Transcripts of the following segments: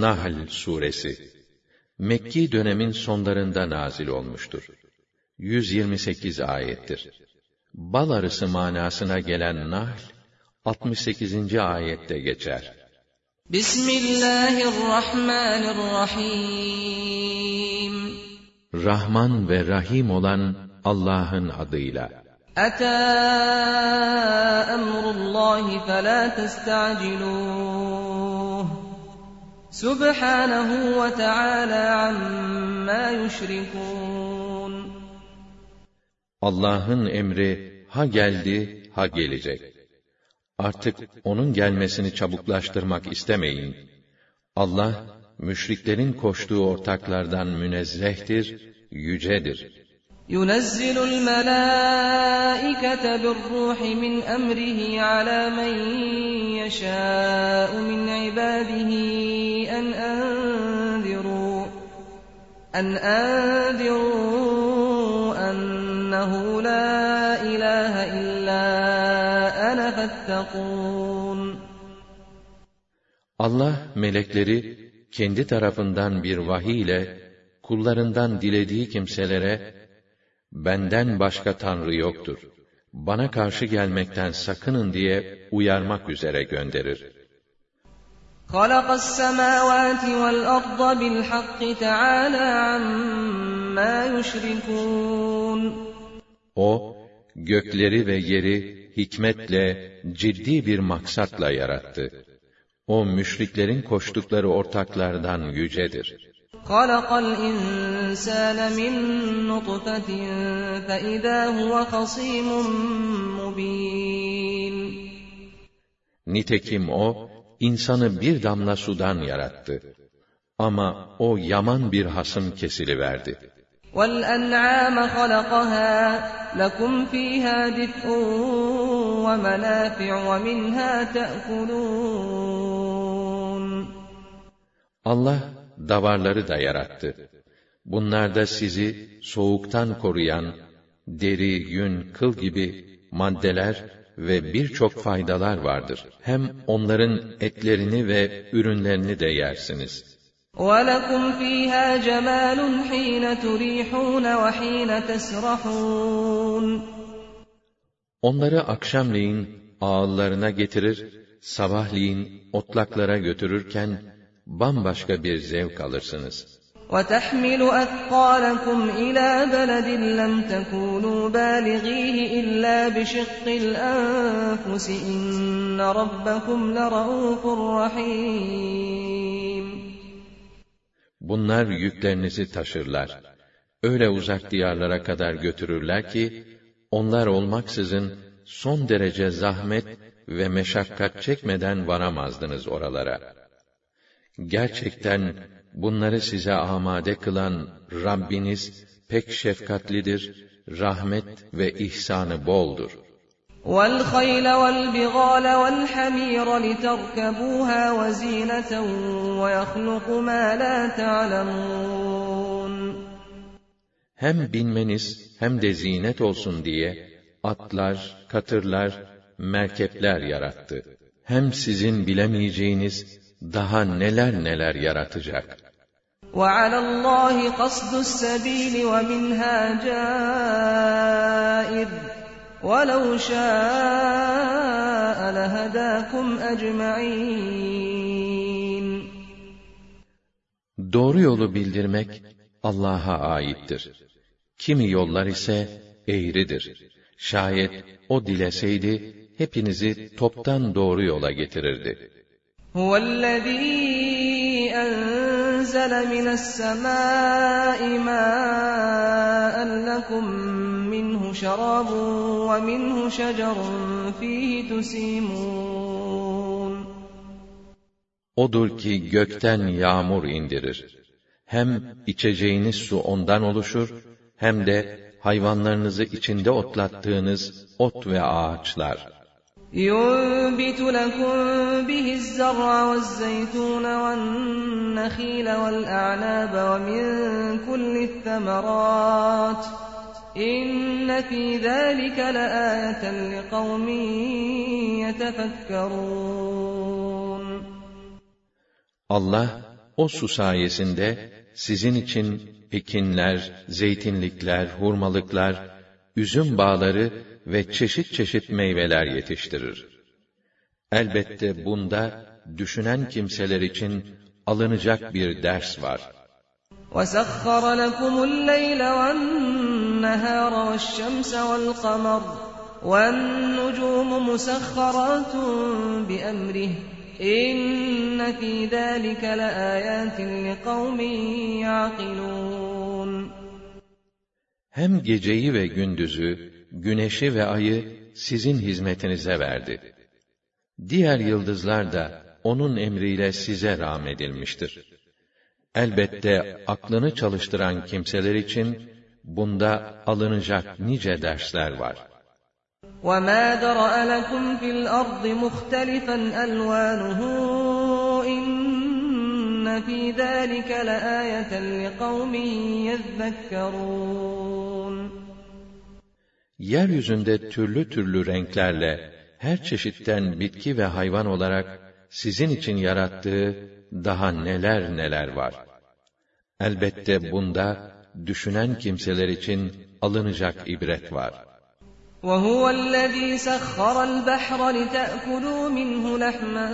Nahl suresi Mekki dönemin sonlarında nazil olmuştur. 128 ayettir. Bal arısı manasına gelen Nahl 68. ayette geçer. Bismillahirrahmanirrahim. Rahman ve Rahim olan Allah'ın adıyla. Ata emrullahi fe la. Subhanahu ve Teala amma yüşrikun. Allah'ın emri ha geldi ha gelecek. Artık onun gelmesini çabuklaştırmak istemeyin. Allah müşriklerin koştuğu ortaklardan münezzehtir, yücedir. ينزل الملائكة بالروح من أمره على من يشاء من عباده أن أنذروا أن أنذروا أنه لا إله إلا أنا فاتقون Allah melekleri kendi tarafından bir vahiy ile kullarından dilediği kimselere benden başka tanrı yoktur. Bana karşı gelmekten sakının diye uyarmak üzere gönderir. خَلَقَ السَّمَاوَاتِ وَالْأَرْضَ بِالْحَقِّ تَعَالَى عَمَّا يُشْرِكُونَ O, gökleri ve yeri hikmetle, ciddi bir maksatla yarattı. O, müşriklerin koştukları ortaklardan yücedir. خَلَقَ الْإِنسَانَ مِنْ نُطْفَةٍ فَإِذَا هُوَ خَصِيمٌ مُبِينٌ Nitekim o, insanı bir damla sudan yarattı. Ama o yaman bir hasım kesiliverdi. وَالْأَنْعَامَ خَلَقَهَا لَكُمْ فِيهَا دِفْءٌ وَمَنَافِعُ وَمِنْهَا تَأْكُلُونَ Allah davarları da yarattı. Bunlarda sizi soğuktan koruyan deri, yün, kıl gibi maddeler ve birçok faydalar vardır. Hem onların etlerini ve ürünlerini de yersiniz. وَلَكُمْ فِيهَا جَمَالٌ حِينَ تُرِيحُونَ وَحِينَ تَسْرَحُونَ Onları akşamleyin ağıllarına getirir, sabahleyin otlaklara götürürken bambaşka bir zevk alırsınız. وَتَحْمِلُ أَثْقَالَكُمْ إِلَى بَلَدٍ لَمْ تَكُونُوا بَالِغِيهِ إِلَّا بِشِقِّ الْأَنفُسِ إِنَّ رَبَّكُمْ لَرَءُوفٌ رَحِيمٌ Bunlar yüklerinizi taşırlar. Öyle uzak diyarlara kadar götürürler ki, onlar olmaksızın son derece zahmet ve meşakkat çekmeden varamazdınız oralara. Gerçekten bunları size amade kılan Rabbiniz pek şefkatlidir, rahmet ve ihsanı boldur. وَالْخَيْلَ وَالْبِغَالَ وَالْحَمِيرَ لِتَرْكَبُوهَا وَزِينَةً وَيَخْلُقُ مَا لَا تَعْلَمُونَ Hem binmeniz hem de zinet olsun diye atlar, katırlar, merkepler yarattı. Hem sizin bilemeyeceğiniz daha neler neler yaratacak. وَعَلَى اللّٰهِ قَصْدُ السَّب۪يلِ وَمِنْهَا جَائِرٌ وَلَوْ شَاءَ لَهَدَاكُمْ أَجْمَعِينَ Doğru yolu bildirmek Allah'a aittir. Kimi yollar ise eğridir. Şayet o dileseydi hepinizi toptan doğru yola getirirdi. هُوَ الَّذ۪ي أَنْزَلَ مِنَ السَّمَاءِ مَاءً لَكُمْ مِنْهُ شَرَابٌ وَمِنْهُ شَجَرٌ فِيهِ تُسِيمُونَ Odur ki gökten yağmur indirir. Hem içeceğiniz su ondan oluşur, hem de hayvanlarınızı içinde otlattığınız ot ve ağaçlar. ينبت لكم به الزرع والزيتون والنخيل والأعناب ومن كل الثمرات إن في ذلك لآية لقوم يتفكرون Allah o su sayesinde sizin için ekinler, zeytinlikler, hurmalıklar, üzüm bağları ve çeşit çeşit meyveler yetiştirir. Elbette bunda düşünen kimseler için alınacak bir ders var. وَسَخَّرَ لَكُمُ اللَّيْلَ وَالنَّهَارَ وَالشَّمْسَ وَالْقَمَرَ وَالنُّجُومُ مُسَخَّرَاتٌ بِأَمْرِهِ İnne fî zâlike leâyâtin liqavmin ya'kilûn. Hem geceyi ve gündüzü, güneşi ve ayı sizin hizmetinize verdi. Diğer yıldızlar da onun emriyle size rahmedilmiştir. Elbette aklını çalıştıran kimseler için bunda alınacak nice dersler var.'' وَمَا ذَرَأَ لَكُمْ فِي الْأَرْضِ مُخْتَلِفًا أَلْوَانُهُ إِنَّ فِي ذَٰلِكَ لَآيَةً لِقَوْمٍ يَذَّكَّرُونَ Yeryüzünde türlü türlü renklerle her çeşitten bitki ve hayvan olarak sizin için yarattığı daha neler neler var. Elbette bunda düşünen kimseler için alınacak ibret var.'' وهو الذي سخر البحر لتأكلوا منه لحما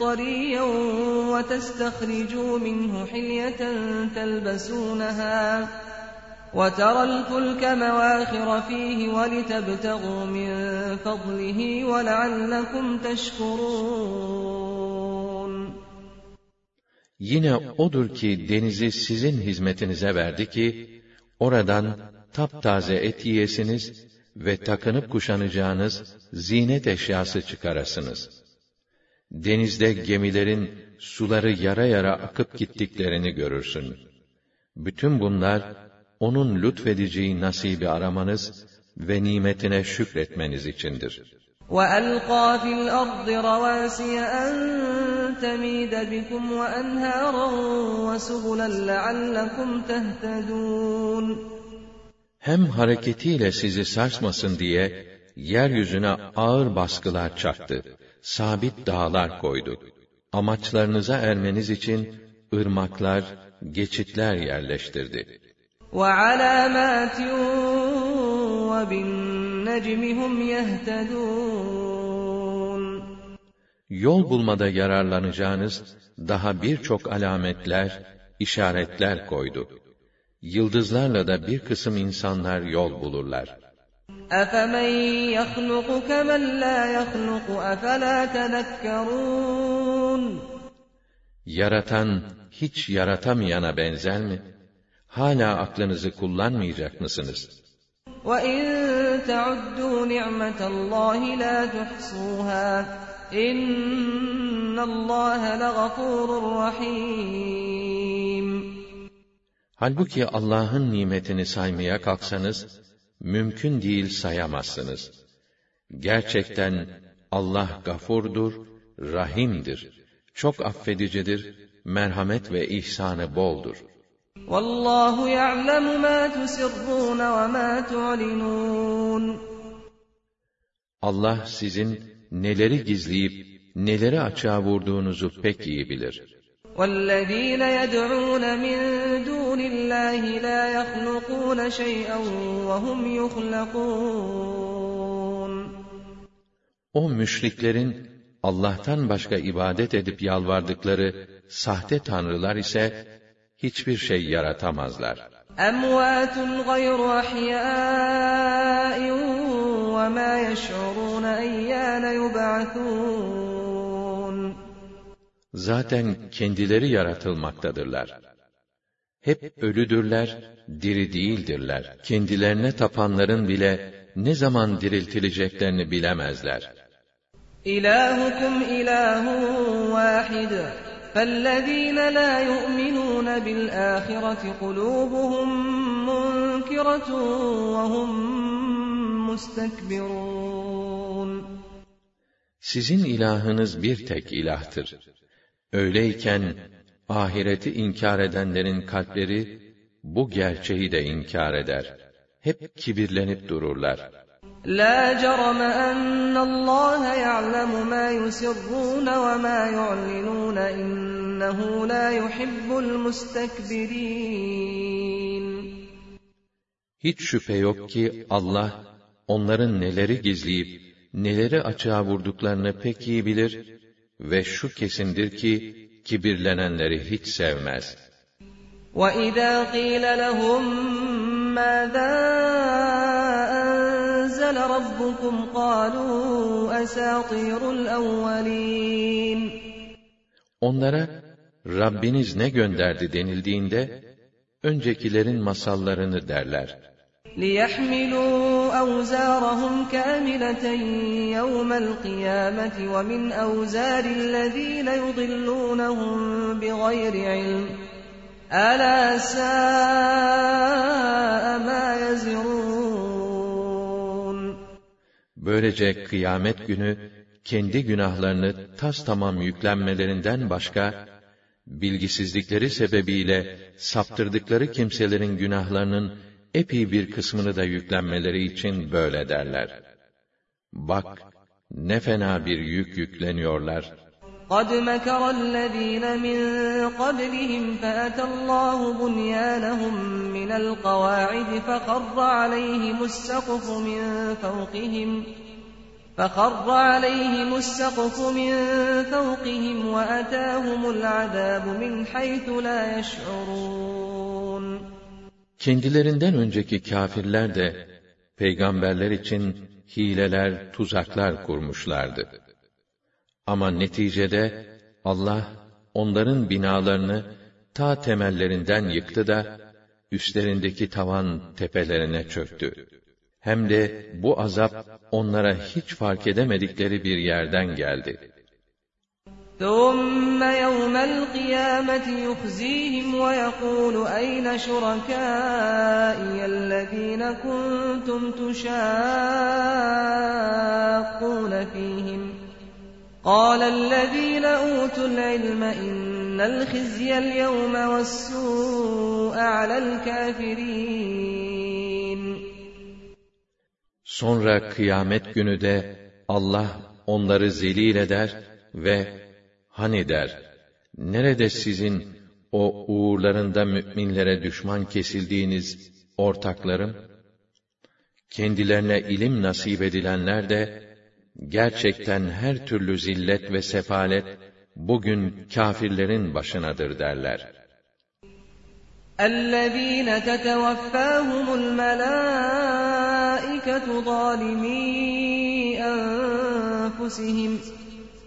طريا وتستخرجوا منه حلية تلبسونها وترى الفلك مواخر فيه ولتبتغوا من فضله ولعلكم تشكرون Yine odur ki denizi sizin hizmetinize verdi ki, oradan taptaze et yiyesiniz ve takınıp kuşanacağınız zinet eşyası çıkarasınız. Denizde gemilerin suları yara yara akıp gittiklerini görürsün. Bütün bunlar, onun lütfedeceği nasibi aramanız ve nimetine şükretmeniz içindir. وَأَلْقَى فِي الْأَرْضِ رَوَاسِيَ أَن تَمِيدَ بِكُمْ وَأَنْهَارًا وَسُبُلًا لَعَلَّكُمْ تَهْتَدُونَ hem hareketiyle sizi sarsmasın diye yeryüzüne ağır baskılar çaktı. Sabit dağlar koydu. Amaçlarınıza ermeniz için ırmaklar, geçitler yerleştirdi. وَعَلَامَاتٍ وَبِالنَّجْمِ هُمْ يَهْتَدُونَ Yol bulmada yararlanacağınız daha birçok alametler, işaretler koydu. Yıldızlarla da bir kısım insanlar yol bulurlar. أَفَمَنْ يَخْلُقُ كَمَنْ لَا يَخْلُقُ أَفَلَا تَذَكَّرُونَ Yaratan, hiç yaratamayana benzer mi? Hala aklınızı kullanmayacak mısınız? وَاِنْ تَعُدُّوا نِعْمَةَ اللّٰهِ لَا تُحْصُوهَا اِنَّ اللّٰهَ لَغَفُورٌ رَحِيمٌ Halbuki Allah'ın nimetini saymaya kalksanız, mümkün değil sayamazsınız. Gerçekten Allah gafurdur, rahimdir. Çok affedicidir, merhamet ve ihsanı boldur. Vallahu ya'lemu ma tusirrun ve ma tu'linun. Allah sizin neleri gizleyip neleri açığa vurduğunuzu pek iyi bilir. وَالَّذ۪ينَ يَدْعُونَ مِنْ دُونِ اللّٰهِ لَا يَخْلُقُونَ شَيْئًا وَهُمْ يُخْلَقُونَ O müşriklerin Allah'tan başka ibadet edip yalvardıkları sahte tanrılar ise hiçbir şey yaratamazlar. اَمْوَاتٌ غَيْرُ اَحْيَاءٍ وَمَا يَشْعُرُونَ اَيَّانَ يُبْعَثُونَ zaten kendileri yaratılmaktadırlar. Hep ölüdürler, diri değildirler. Kendilerine tapanların bile ne zaman diriltileceklerini bilemezler. İlahukum ilahun vahid. فَالَّذ۪ينَ لَا يُؤْمِنُونَ بِالْآخِرَةِ قُلُوبُهُمْ مُنْكِرَةٌ وَهُمْ مُسْتَكْبِرُونَ Sizin ilahınız bir tek ilahtır. Öyleyken ahireti inkar edenlerin kalpleri bu gerçeği de inkar eder. Hep kibirlenip dururlar. لا جرم أن الله يعلم ما يسرون وما يعلنون إنه لا يحب المستكبرين Hiç şüphe yok ki Allah onların neleri gizleyip neleri açığa vurduklarını pek iyi bilir ve şu kesindir ki kibirlenenleri hiç sevmez. وَإِذَا قِيلَ لَهُم مَّاذَا أَنزَلَ رَبُّكُمْ قَالُوا أَسَاطِيرُ الْأَوَّلِينَ Onlara Rabbiniz ne gönderdi denildiğinde öncekilerin masallarını derler. لِيَحْمِلُوا أَوْزَارَهُمْ كَامِلَةً يَوْمَ الْقِيَامَةِ وَمِنْ أَوْزَارِ الَّذِينَ يُضِلُّونَهُم بِغَيْرِ عِلْمٍ أَلَا سَاءَ مَا يَزِرُونَ Böylece kıyamet günü kendi günahlarını tas tamam yüklenmelerinden başka bilgisizlikleri sebebiyle saptırdıkları kimselerin günahlarının epey bir kısmını da yüklenmeleri için böyle derler. Bak, ne fena bir yük yükleniyorlar. قَدْ مَكَرَ الَّذ۪ينَ مِنْ قَبْلِهِمْ فَأَتَى اللّٰهُ بُنْيَانَهُمْ مِنَ الْقَوَاعِدِ فَخَرَّ عَلَيْهِمُ السَّقْفُ مِنْ فَوْقِهِمْ فَخَرَّ عَلَيْهِمُ السَّقْفُ مِنْ فَوْقِهِمْ وَأَتَاهُمُ الْعَذَابُ مِنْ حَيْثُ لَا يَشْعُرُونَ Kendilerinden önceki kâfirler de peygamberler için hileler, tuzaklar kurmuşlardı. Ama neticede Allah onların binalarını ta temellerinden yıktı da üstlerindeki tavan tepelerine çöktü. Hem de bu azap onlara hiç fark edemedikleri bir yerden geldi. ثُمَّ يَوْمَ الْقِيَامَةِ يُخْزِيهِمْ وَيَقُولُ أَيْنَ شُرَكَائِيَ الَّذِينَ كُنتُمْ تُشَاقُّونَ فِيهِمْ قَالَ الَّذِينَ أُوتُوا الْعِلْمَ إِنَّ الْخِزْيَ الْيَوْمَ وَالسُّوءَ عَلَى الْكَافِرِينَ Sonra kıyamet günü de Allah onları zelil eder ve hani der, nerede sizin o uğurlarında müminlere düşman kesildiğiniz ortaklarım? Kendilerine ilim nasip edilenler de, gerçekten her türlü zillet ve sefalet, bugün kâfirlerin başınadır derler. الَّذ۪ينَ تَتَوَفَّاهُمُ الْمَلَائِكَةُ ظَالِمِي أَنفُسِهِمْ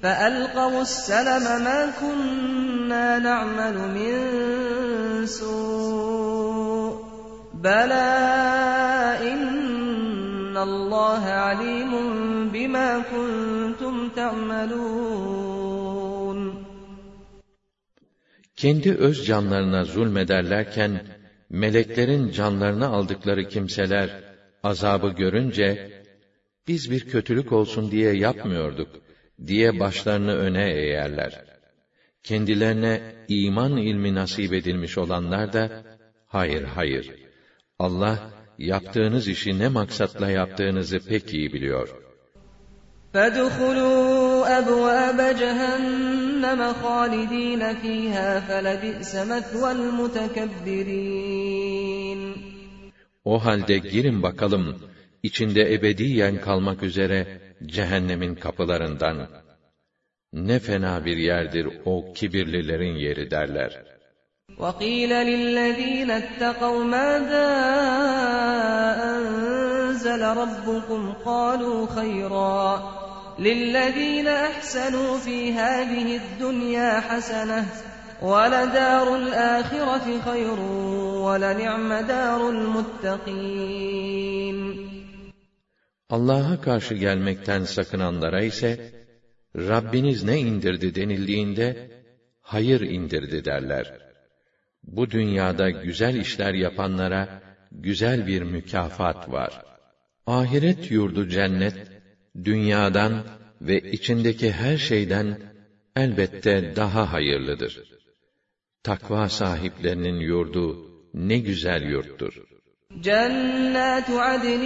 فَأَلْقَوُا السَّلَمَ مَا كُنَّا نَعْمَلُ مِنْ سُوءٍ بَلَى إِنَّ Allah alimun bima kuntum ta'malun. Kendi öz canlarına zulmederlerken meleklerin canlarını aldıkları kimseler azabı görünce biz bir kötülük olsun diye yapmıyorduk diye başlarını öne eğerler. Kendilerine iman ilmi nasip edilmiş olanlar da hayır hayır Allah yaptığınız işi ne maksatla yaptığınızı pek iyi biliyor. فَادْخُلُوا أَبْوَابَ جَهَنَّمَ خَالِد۪ينَ ف۪يهَا فَلَبِئْسَ مَثْوَى الْمُتَكَبِّر۪ينَ O halde girin bakalım, içinde ebediyen kalmak üzere cehennemin kapılarından. Ne fena bir yerdir o kibirlilerin yeri derler. وَقِيلَ لِلَّذ۪ينَ اتَّقَوْا مَاذَا أَنزَلَ رَبُّكُمْ قَالُوا خَيْرًا لِلَّذ۪ينَ أَحْسَنُوا فِي هَذِهِ الدُّنْيَا حَسَنَةٌ وَلَدَارُ الْآخِرَةِ خَيْرٌ وَلَنِعْمَ دَارُ الْمُتَّقِينَ Allah'a karşı gelmekten sakınanlara ise, Rabbiniz ne indirdi denildiğinde, hayır indirdi derler. Bu dünyada güzel işler yapanlara, güzel bir mükafat var. Ahiret yurdu cennet, dünyadan ve içindeki her şeyden elbette daha hayırlıdır. Takva sahiplerinin yurdu ne güzel yurttur. جنات عدن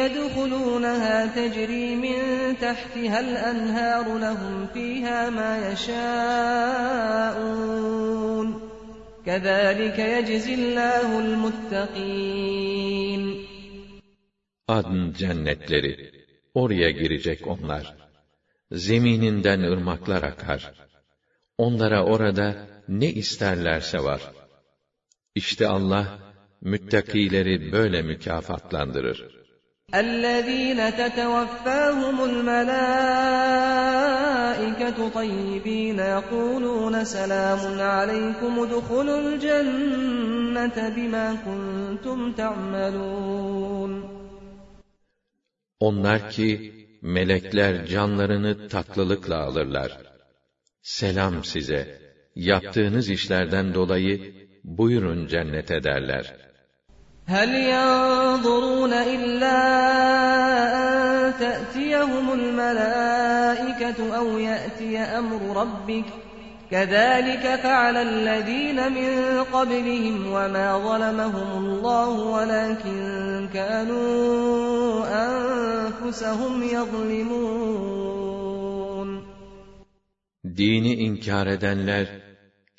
يدخلونها تجري من تحتها الأنهار لهم فيها ما يشاءون كذلك يجزي الله المتقين Adn cennetleri. Oraya girecek onlar. Zemininden ırmaklar akar. Onlara orada ne isterlerse var. İşte Allah, müttakileri böyle mükafatlandırır. الذين تتوفاهم الملائكة طيبين يقولون سلام عليكم ادخلوا الجنة بما كنتم تعملون Onlar ki, melekler canlarını tatlılıkla alırlar. Selam size, yaptığınız işlerden dolayı buyurun cennete derler. هل ينظرون إلا أن تأتيهم الملائكة أو يأتي أمر ربك؟ كذلك فعل الذين من قبلهم وما ظلمهم الله ولكن كانوا أنفسهم يظلمون. Dini inkar edenler,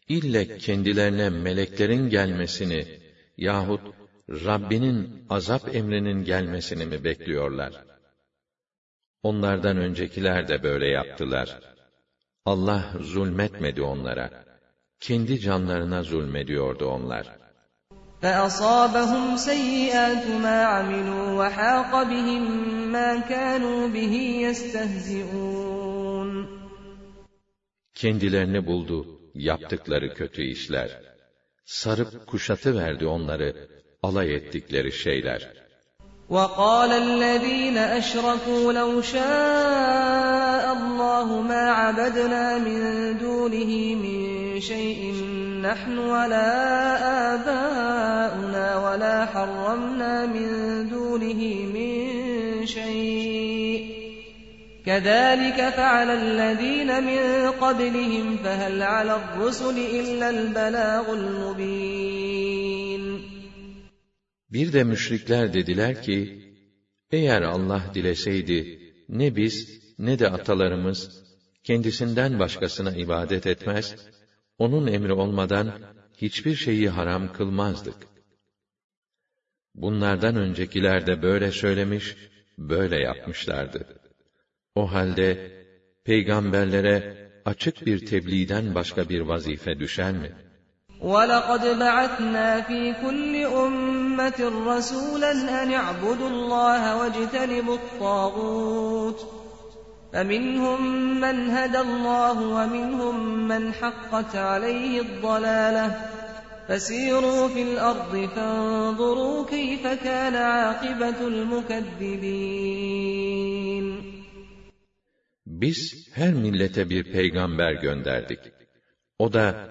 ille kendilerine meleklerin gelmesini yahut Rabbinin azap emrinin gelmesini mi bekliyorlar? Onlardan öncekiler de böyle yaptılar. Allah zulmetmedi onlara. Kendi canlarına zulmediyordu onlar. فأصابهم سيئات ما عملوا وحاق بهم ما كانوا به يستهزئون Kendilerini buldu yaptıkları kötü işler. Sarıp kuşatı verdi onları alay ettikleri şeyler. وقال الذين أشركوا لو شاء الله ما عبدنا من دونه من شيء نحن ولا آباؤنا ولا حرمنا من دونه من شيء كذلك فعل الذين من قبلهم فهل على الرسل إلا البلاغ المبين Bir de müşrikler dediler ki, eğer Allah dileseydi, ne biz, ne de atalarımız, kendisinden başkasına ibadet etmez, onun emri olmadan hiçbir şeyi haram kılmazdık. Bunlardan öncekiler de böyle söylemiş, böyle yapmışlardı. O halde, peygamberlere açık bir tebliğden başka bir vazife düşer mi? وَلَقَدْ بَعَثْنَا فِي كُلِّ أُمَّةٍ رَسُولًا أَنِ اعْبُدُوا اللَّهَ وَاجْتَنِبُوا الطَّاغُوتَ فَمِنْهُمْ مَنْ هَدَى اللَّهُ وَمِنْهُمْ مَنْ حَقَّتْ عَلَيْهِ الضَّلَالَةُ فَسِيرُوا فِي الْأَرْضِ فَانظُرُوا كَيْفَ كَانَ عَاقِبَةُ الْمُكَذِّبِينَ Biz her millete bir peygamber gönderdik. O da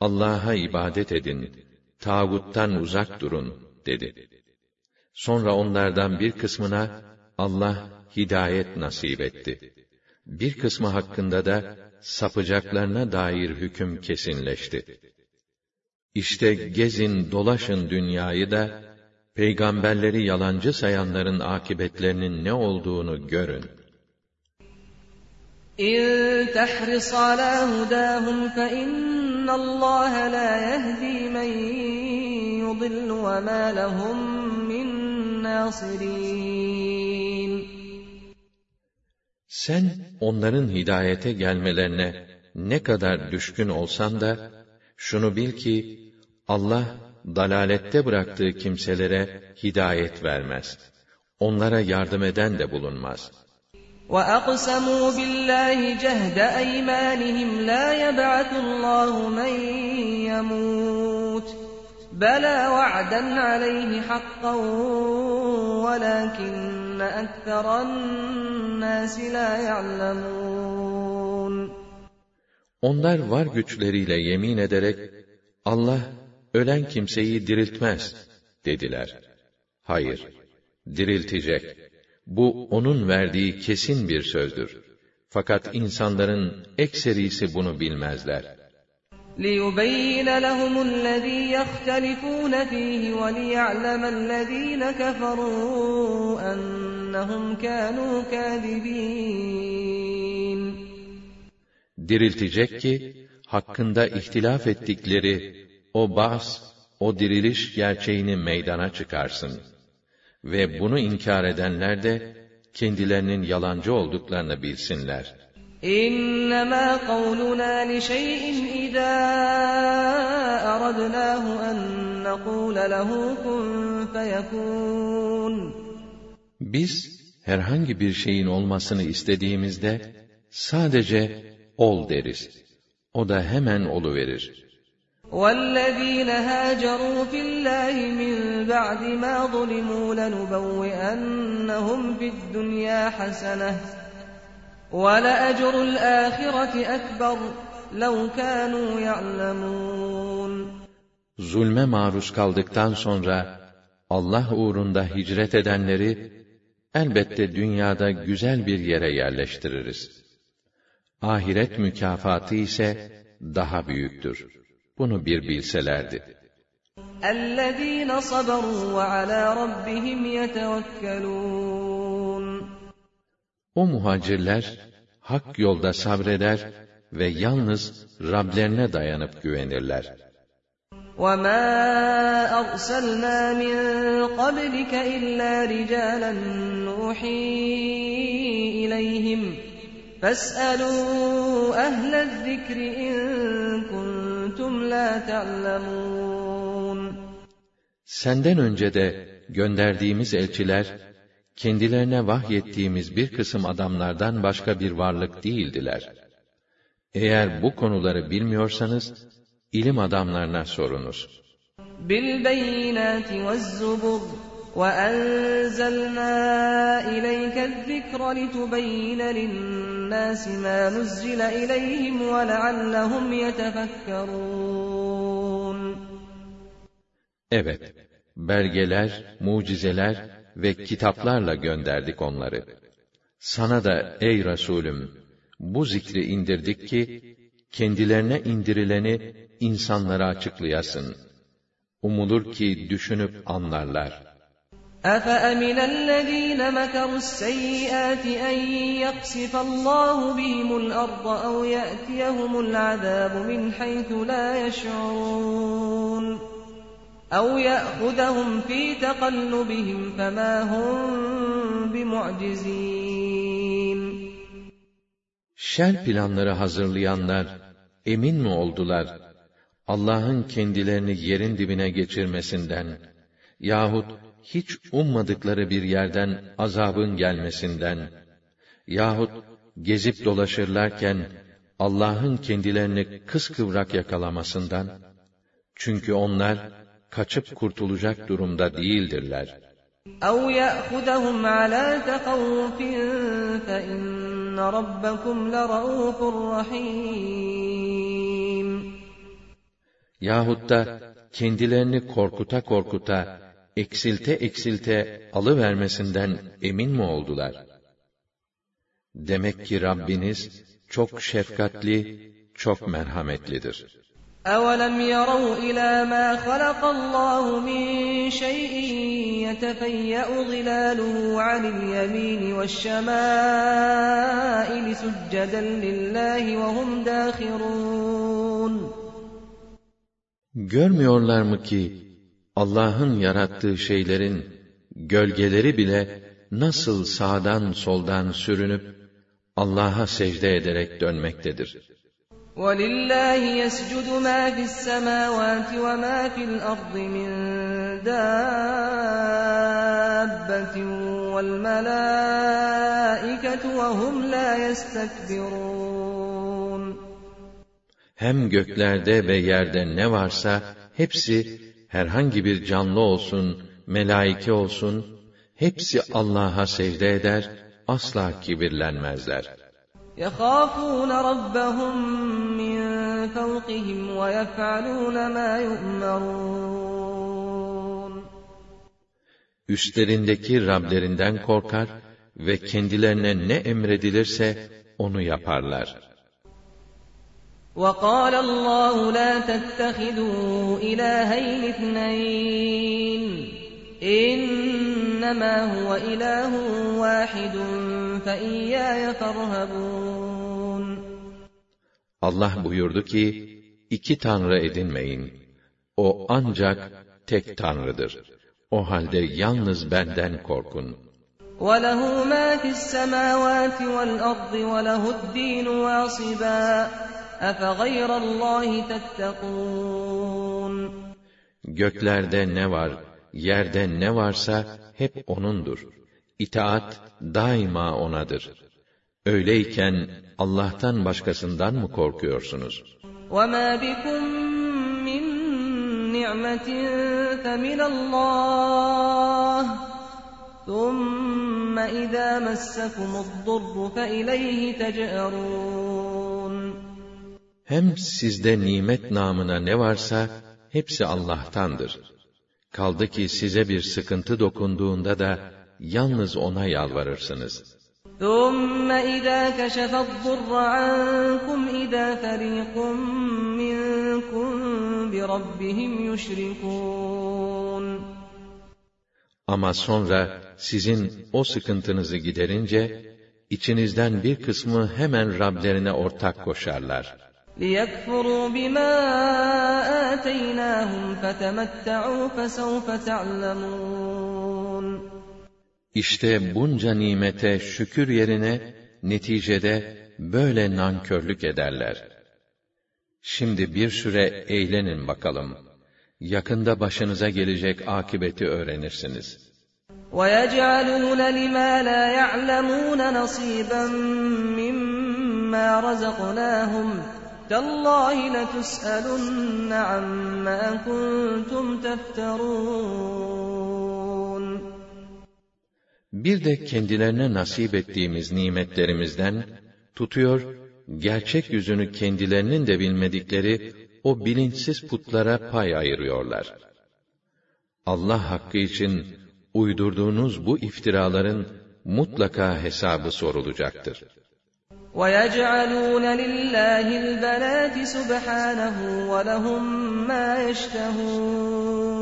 Allah'a ibadet edin, tağuttan uzak durun dedi. Sonra onlardan bir kısmına Allah hidayet nasip etti. Bir kısmı hakkında da sapacaklarına dair hüküm kesinleşti. İşte gezin dolaşın dünyayı da peygamberleri yalancı sayanların akibetlerinin ne olduğunu görün. إن تحرص على هداهم فإن الله لا يهدي من يضل وما لهم من ناصرين Sen onların hidayete gelmelerine ne kadar düşkün olsan da şunu bil ki Allah dalalette bıraktığı kimselere hidayet vermez. Onlara yardım eden de bulunmaz. وأقسموا بالله جهد أيمانهم لا يبعث الله من يموت Bela va'den aleyhi hakkan velakinne ekferen nâsi la. Onlar var güçleriyle yemin ederek, Allah ölen kimseyi diriltmez dediler. Hayır, diriltecek. Bu onun verdiği kesin bir sözdür. Fakat insanların ekserisi bunu bilmezler.'' لِيُبَيِّنَ لَهُمُ الَّذ۪ي يَخْتَلِفُونَ ف۪يهِ وَلِيَعْلَمَ الَّذ۪ينَ كَفَرُوا أَنَّهُمْ كَانُوا كَاذِب۪ينَ Diriltecek ki, hakkında ihtilaf ettikleri o bas, o diriliş gerçeğini meydana çıkarsın. Ve bunu inkar edenler de, kendilerinin yalancı olduklarını bilsinler. İnnemâ kavlunâ li şey'in idâ aradnâhu en nekûle lehu kun feyekûn. Biz, herhangi bir şeyin olmasını istediğimizde, sadece ol deriz. O da hemen oluverir. وَالَّذ۪ينَ هَاجَرُوا فِي اللّٰهِ مِنْ بَعْدِ مَا ظُلِمُوا لَنُبَوِّئَنَّهُمْ فِي الدُّنْيَا حَسَنَةً وَلَأَجْرُ الْآخِرَةِ أَكْبَرُ لَوْ كَانُوا يَعْلَمُونَ Zulme maruz kaldıktan sonra, Allah uğrunda hicret edenleri, elbette dünyada güzel bir yere yerleştiririz. Ahiret mükafatı ise daha büyüktür. Bunu bir bilselerdi. اَلَّذ۪ينَ صَبَرُوا وَعَلَى رَبِّهِمْ يَتَوَكَّلُونَ O muhacirler, hak yolda sabreder ve yalnız Rablerine dayanıp güvenirler. وَمَا أَرْسَلْنَا مِنْ قَبْلِكَ إِلَّا رِجَالًا نُوحِي إِلَيْهِمْ فَاسْأَلُوا أَهْلَ الذِّكْرِ إِن كُنتُمْ لَا تَعْلَمُونَ Senden önce de gönderdiğimiz elçiler, kendilerine vahyettiğimiz bir kısım adamlardan başka bir varlık değildiler. Eğer bu konuları bilmiyorsanız, ilim adamlarına sorunuz. بِالْبَيِّنَاتِ وَالزُّبُرِ وَأَنزَلْنَا إِلَيْكَ الذِّكْرَ لِتُبَيِّنَ لِلنَّاسِ مَا نُزِّلَ إِلَيْهِمْ وَلَعَلَّهُمْ يَتَفَكَّرُونَ Evet, belgeler, mucizeler ve kitaplarla gönderdik onları. Sana da ey Resulüm, bu zikri indirdik ki, kendilerine indirileni insanlara açıklayasın. Umulur ki düşünüp anlarlar. أَفَأَمِنَ الَّذ۪ينَ مَكَرُوا السَّيِّئَاتِ أَنْ يَقْسِفَ اللّٰهُ بِهِمُ الْأَرْضَ أَوْ يَأْتِيَهُمُ الْعَذَابُ مِنْ حَيْثُ لَا يَشْعُرُونَ أَوْ يَأْخُذَهُمْ فِي تَقَلُّبِهِمْ فَمَا هُمْ بِمُعْجِزِينَ Şer planları hazırlayanlar, emin mi oldular, Allah'ın kendilerini yerin dibine geçirmesinden, yahut hiç ummadıkları bir yerden azabın gelmesinden yahut gezip dolaşırlarken Allah'ın kendilerini kıskıvrak yakalamasından çünkü onlar kaçıp kurtulacak durumda değildirler. اَوْ يَأْخُذَهُمْ عَلَى تَخَوُّفٍ فَإِنَّ رَبَّكُمْ لَرَؤُوفٌ رَحِيمٌ Yahut da kendilerini korkuta korkuta eksilte eksilte alıvermesinden emin mi oldular? Demek ki Rabbiniz çok şefkatli, çok merhametlidir. أَوَلَمْ يَرَوْا إِلَى مَا خَلَقَ اللّٰهُ مِنْ شَيْءٍ يَتَفَيَّأُ ظِلَالُهُ عَنِ الْيَمِينِ وَالشَّمَائِلِ سُجَّدًا لِلّٰهِ وَهُمْ دَاخِرُونَ Görmüyorlar mı ki Allah'ın yarattığı şeylerin gölgeleri bile nasıl sağdan soldan sürünüp Allah'a secde ederek dönmektedir. وَلِلَّهِ يَسْجُدُ مَا فِي السَّمَاوَاتِ وَمَا فِي الْأَرْضِ مِنْ دَابَّةٍ وَالْمَلَائِكَةُ وَهُمْ لَا يَسْتَكْبِرُونَ Hem göklerde ve yerde ne varsa hepsi herhangi bir canlı olsun, melaike olsun, hepsi Allah'a secde eder, asla kibirlenmezler. يَخَافُونَ رَبَّهُمْ مِنْ فَوْقِهِمْ وَيَفْعَلُونَ مَا يُؤْمَرُونَ Üstlerindeki Rablerinden korkar ve kendilerine ne emredilirse onu yaparlar. وقال الله لا تتخذوا إلهين اثنين إنما هو إله واحد فإياي فارهبون Allah buyurdu ki, iki tanrı edinmeyin. O ancak tek tanrıdır. O halde yalnız benden korkun. وَلَهُ مَا فِي السَّمَاوَاتِ وَالْأَرْضِ وَلَهُ الدِّينُ وَاصِبًا اَفَغَيْرَ اللّٰهِ تَتَّقُونَ Göklerde ne var, yerde ne varsa hep O'nundur. İtaat daima O'nadır. Öyleyken Allah'tan başkasından mı korkuyorsunuz? وَمَا بِكُم مِّن نِّعْمَةٍ فَمِنَ اللّٰهِ ثُمَّ إِذَا مَسَّكُمُ الضُّرُّ فَإِلَيْهِ تَجْأَرُونَ Hem sizde nimet namına ne varsa hepsi Allah'tandır. Kaldı ki size bir sıkıntı dokunduğunda da yalnız ona yalvarırsınız. ثُمَّ إِذَا كَشَفَ الضُّرَّ عَنكُمْ إِذَا فَرِيقٌ مِّنكُم بِرَبِّهِمْ يُشْرِكُونَ Ama sonra sizin o sıkıntınızı giderince, içinizden bir kısmı hemen Rablerine ortak koşarlar. لِيَكْفُرُوا بِمَا آتَيْنَاهُمْ فَتَمَتَّعُوا فَسَوْفَ تَعْلَمُونَ İşte bunca nimete şükür yerine, neticede böyle nankörlük ederler. Şimdi bir süre eğlenin bakalım. Yakında başınıza gelecek akibeti öğrenirsiniz. وَيَجْعَلُونَ لِمَا لَا يَعْلَمُونَ نَصِيبًا مِّمَّا رَزَقْنَاهُمْ تَاللّٰهِ لَتُسْأَلُنَّ عَمَّا كُنتُمْ تَفْتَرُونَ Bir de kendilerine nasip ettiğimiz nimetlerimizden tutuyor, gerçek yüzünü kendilerinin de bilmedikleri o bilinçsiz putlara pay ayırıyorlar. Allah hakkı için uydurduğunuz bu iftiraların mutlaka hesabı sorulacaktır. وَيَجْعَلُونَ لِلَّهِ الْبَنَاتِ سُبْحَانَهُ وَلَهُم مَّا يَشْتَهُونَ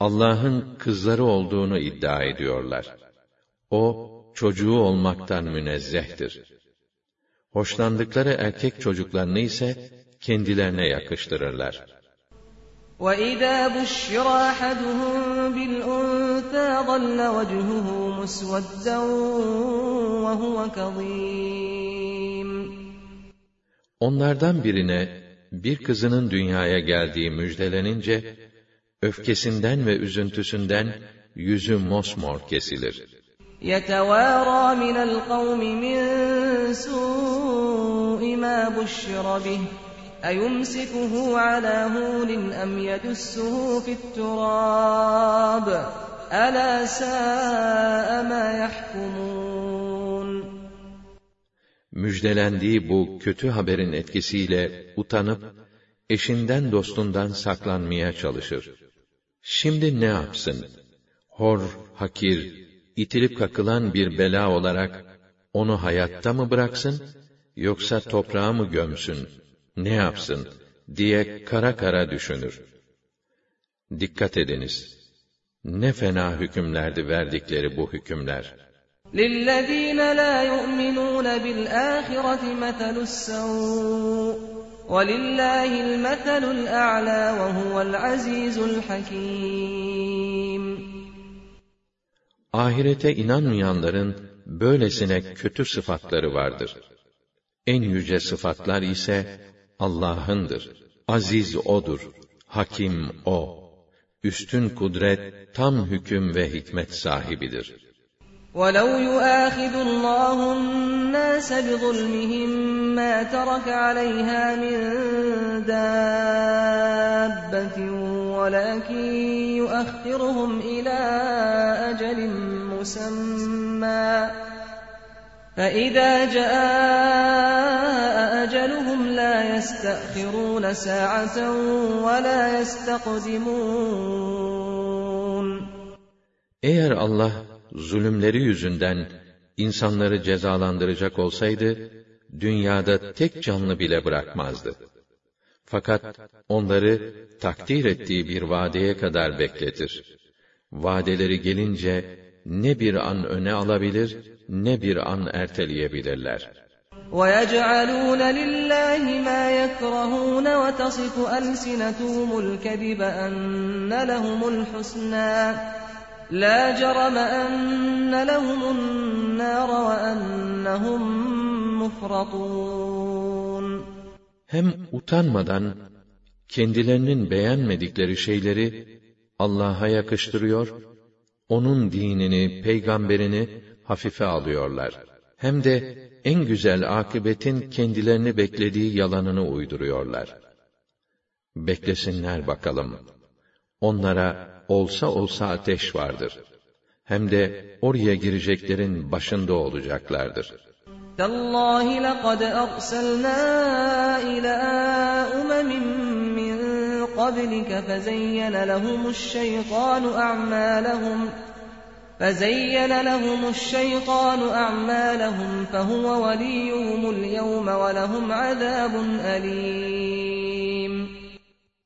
Allah'ın kızları olduğunu iddia ediyorlar. O, çocuğu olmaktan münezzehtir. Hoşlandıkları erkek çocuklarını ise kendilerine yakıştırırlar. وَإِذَا بُشِّرَ أَحَدُهُم بِالْأُنثَىٰ ظَلَّ وَجْهُهُ مُسْوَدًّا وَهُوَ كَظِيمٌ Onlardan birine bir kızının dünyaya geldiği müjdelenince, öfkesinden ve üzüntüsünden yüzü mosmor kesilir. يَتَوَارَىٰ مِنَ الْقَوْمِ مِن سُوءِ مَا بُشِّرَ بِهِ أَيُمْسِكُهُ عَلَىٰ هُونٍ أَمْ يَدُسُّهُ فِي التُّرَابِ أَلَا سَاءَ مَا يَحْكُمُونَ Müjdelendiği bu kötü haberin etkisiyle utanıp, eşinden dostundan saklanmaya çalışır. Şimdi ne yapsın? Hor, hakir, itilip kakılan bir bela olarak onu hayatta mı bıraksın yoksa toprağa mı gömsün? Ne yapsın diye kara kara düşünür. Dikkat ediniz. Ne fena hükümlerdi verdikleri bu hükümler. لِلَّذ۪ينَ لَا يُؤْمِنُونَ بِالْآخِرَةِ مَثَلُ السَّوْءِ وَلِلَّهِ الْمَثَلُ الْأَعْلَى وَهُوَ الْعَز۪يزُ الْحَك۪يمُ Ahirete inanmayanların böylesine kötü sıfatları vardır. En yüce sıfatlar ise Allah'ındır. Aziz O'dur. Hakim O. Üstün kudret, tam hüküm ve hikmet sahibidir. وَلَوْ يُؤَاخِذُ اللّٰهُ النَّاسَ بِظُلْمِهِمْ مَا تَرَكَ عَلَيْهَا مِنْ دَابَّةٍ وَلَكِنْ يُؤَخِّرُهُمْ إِلَى أَجَلٍ مُّسَمًّى فَإِذَا جَاءَ أَجَلُهُمْ لَا يَسْتَأْخِرُونَ سَاعَةً وَلَا يَسْتَقْدِمُونَ Eğer Allah zulümleri yüzünden insanları cezalandıracak olsaydı, dünyada tek canlı bile bırakmazdı. Fakat onları takdir ettiği bir vadeye kadar bekletir. Vadeleri gelince ne bir an öne alabilir ne bir an erteleyebilirler. وَيَجْعَلُونَ لِلَّهِ مَا يَكْرَهُونَ وَتَصِفُ أَلْسِنَتُهُمُ الْكَذِبَ أَنَّ لَهُمُ الْحُسْنَى لَا جَرَمَ أَنَّ لَهُمُ النَّارَ وَأَنَّهُمْ مُفْرَطُونَ Hem utanmadan kendilerinin beğenmedikleri şeyleri Allah'a yakıştırıyor, onun dinini, peygamberini hafife alıyorlar. Hem de en güzel akıbetin kendilerini beklediği yalanını uyduruyorlar. Beklesinler bakalım. Onlara olsa olsa ateş vardır. Hem de oraya gireceklerin başında olacaklardır. تَاللّٰهِ لَقَدْ أَرْسَلْنَا إِلَى أُمَمٍ مِّن قَبْلِكَ فَزَيَّنَ لَهُمُ الشَّيْطَانُ أَعْمَالَهُمْ فَزَيَّنَ لَهُمُ الشَّيْطَانُ أَعْمَالَهُمْ فَهُوَ وَلِيُّهُمُ الْيَوْمَ وَلَهُمْ عَذَابٌ أَلِيمٌ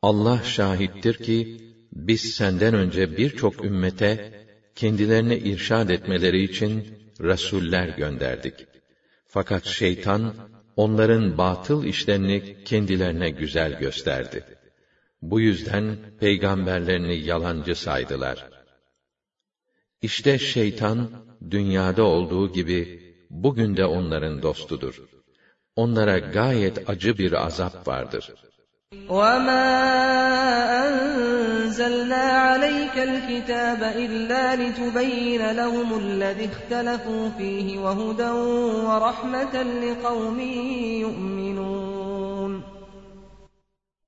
Allah şahittir ki biz senden önce birçok ümmete kendilerine irşad etmeleri için rasuller gönderdik. Fakat şeytan onların batıl işlerini kendilerine güzel gösterdi. Bu yüzden peygamberlerini yalancı saydılar. İşte şeytan dünyada olduğu gibi bugün de onların dostudur. Onlara gayet acı bir azap vardır. وَمَا أَنزَلْنَا عَلَيْكَ الْكِتَابَ إِلَّا لِتُبَيِّنَ لَهُمُ الَّذِي اخْتَلَفُوا فِيهِ وَهُدًى وَرَحْمَةً لِقَوْمٍ يُؤْمِنُونَ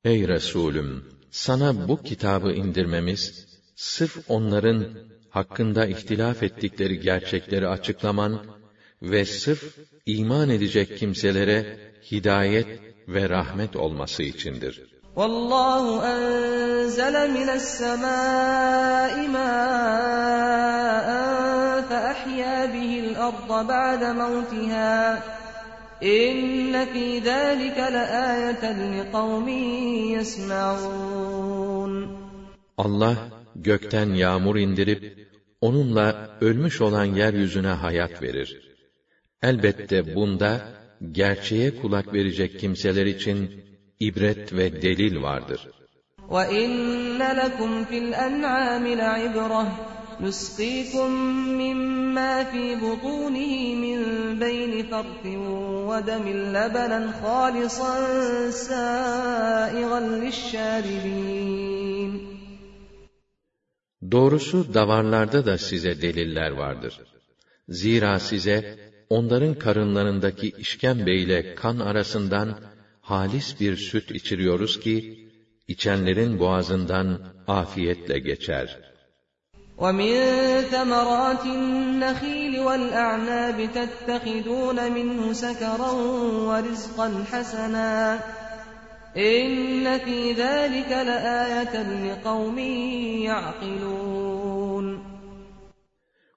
Ey Resulüm! Sana bu kitabı indirmemiz, sırf onların hakkında ihtilaf ettikleri gerçekleri açıklaman ve sırf iman edecek kimselere hidayet ve rahmet olması içindir. وَاللّٰهُ أَنزَلَ مِنَ السَّمَاءِ مَاءً فَأَحْيَا بِهِ الْأَرْضَ بَعْدَ مَوْتِهَا إِنَّ فِي ذَٰلِكَ لَآيَةً لِقَوْمٍ يَسْمَعُونَ Allah gökten yağmur indirip onunla ölmüş olan yeryüzüne hayat verir. Elbette bunda gerçeğe kulak verecek kimseler için ibret ve delil vardır. وَإِنَّ لَكُمْ فِي الْأَنْعَامِ لَعِبْرَةً نُسْقِيكُم مِّمَّا فِي بُطُونِهِ مِن بَيْنِ فَرْثٍ وَدَمٍ لَبَنًا خَالِصًا سَائِغًا لِلشَّارِبِينَ Doğrusu davarlarda da size deliller vardır. Zira size onların karınlarındaki işkembe ile kan arasından halis bir süt içiriyoruz ki içenlerin boğazından afiyetle geçer. وَمِن ثَمَرَاتِ النَّخِيلِ وَالْأَعْنَابِ تَتَّخِذُونَ مِنْهُ سَكَرًا وَرِزْقًا حَسَنًا إِنَّ فِي ذَلِكَ لَآيَةً لِقَوْمٍ يَعْقِلُونَ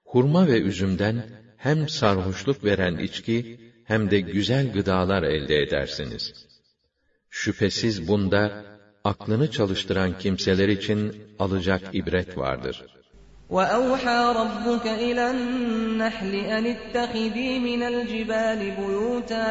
Hurma ve üzümden hem sarhoşluk veren içki hem de güzel gıdalar elde edersiniz. Şüphesiz bunda aklını çalıştıran kimseler için alacak ibret vardır. وَأَوْحَى رَبُّكَ إِلَى النَّحْلِ أَنِ اتَّخِذِي مِنَ الْجِبَالِ بُيُوتًا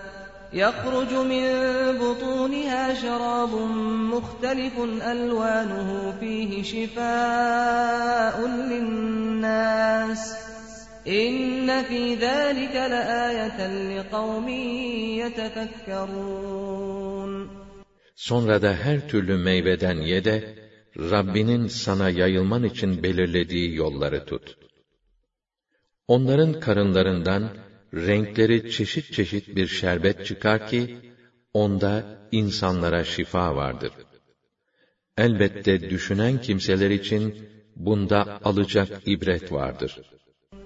يَخْرُجُ مِن بُطُونِهَا شَرَابٌ مُخْتَلِفٌ أَلْوَانُهُ فِيهِ شِفَاءٌ لِلنَّاسِ إِنَّ فِي ذَلِكَ لَآيَةً لِقَوْمٍ يَتَفَكَّرُونَ Sonra da her türlü meyveden ye de, Rabbinin sana yayılman için belirlediği yolları tut. Onların karınlarından renkleri çeşit çeşit bir şerbet çıkar ki, onda insanlara şifa vardır. Elbette düşünen kimseler için bunda alacak ibret vardır.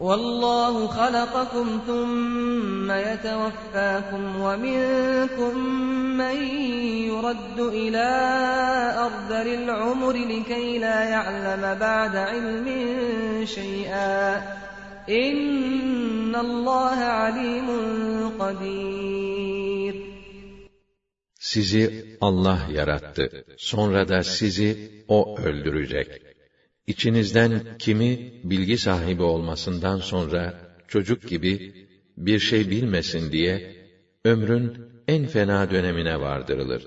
وَاللّٰهُ خَلَقَكُمْ ثُمَّ يَتَوَفَّاكُمْ وَمِنْكُمْ مَنْ يُرَدُّ إِلَى أَرْذَلِ الْعُمُرِ لِكَيْ لَا يَعْلَمَ بَعْدَ عِلْمٍ شَيْئًا İnnallâhe alîmun kadir. Sizi Allah yarattı. Sonra da sizi O öldürecek. İçinizden kimi bilgi sahibi olmasından sonra çocuk gibi bir şey bilmesin diye ömrün en fena dönemine vardırılır.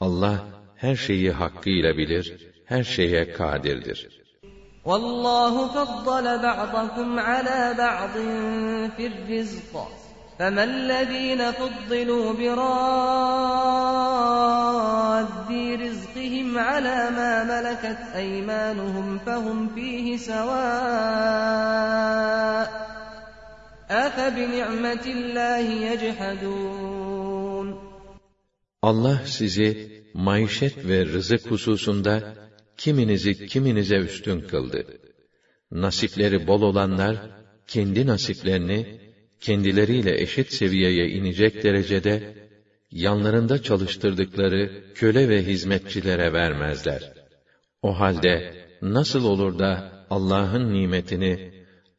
Allah her şeyi hakkıyla bilir, her şeye kadirdir. وَاللّٰهُ فَضَّلَ بَعْضَكُمْ عَلَى بَعْضٍ فِي الرِّزْقِ. فَمَا الَّذ۪ينَ فُضِّلُوا بِرَادِّ رِزْقِهِمْ عَلَى مَا مَلَكَتْ أَيْمَانُهُمْ فَهُمْ ف۪يهِ سَوَاءٌ اَفَبِنِعْمَةِ اللّٰهِ يَجْحَدُونَ. Sizi ve rızık hususunda kiminizi kiminize üstün kıldı. Nasipleri bol olanlar kendi nasiplerini kendileriyle eşit seviyeye inecek derecede yanlarında çalıştırdıkları köle ve hizmetçilere vermezler. O halde nasıl olur da Allah'ın nimetini,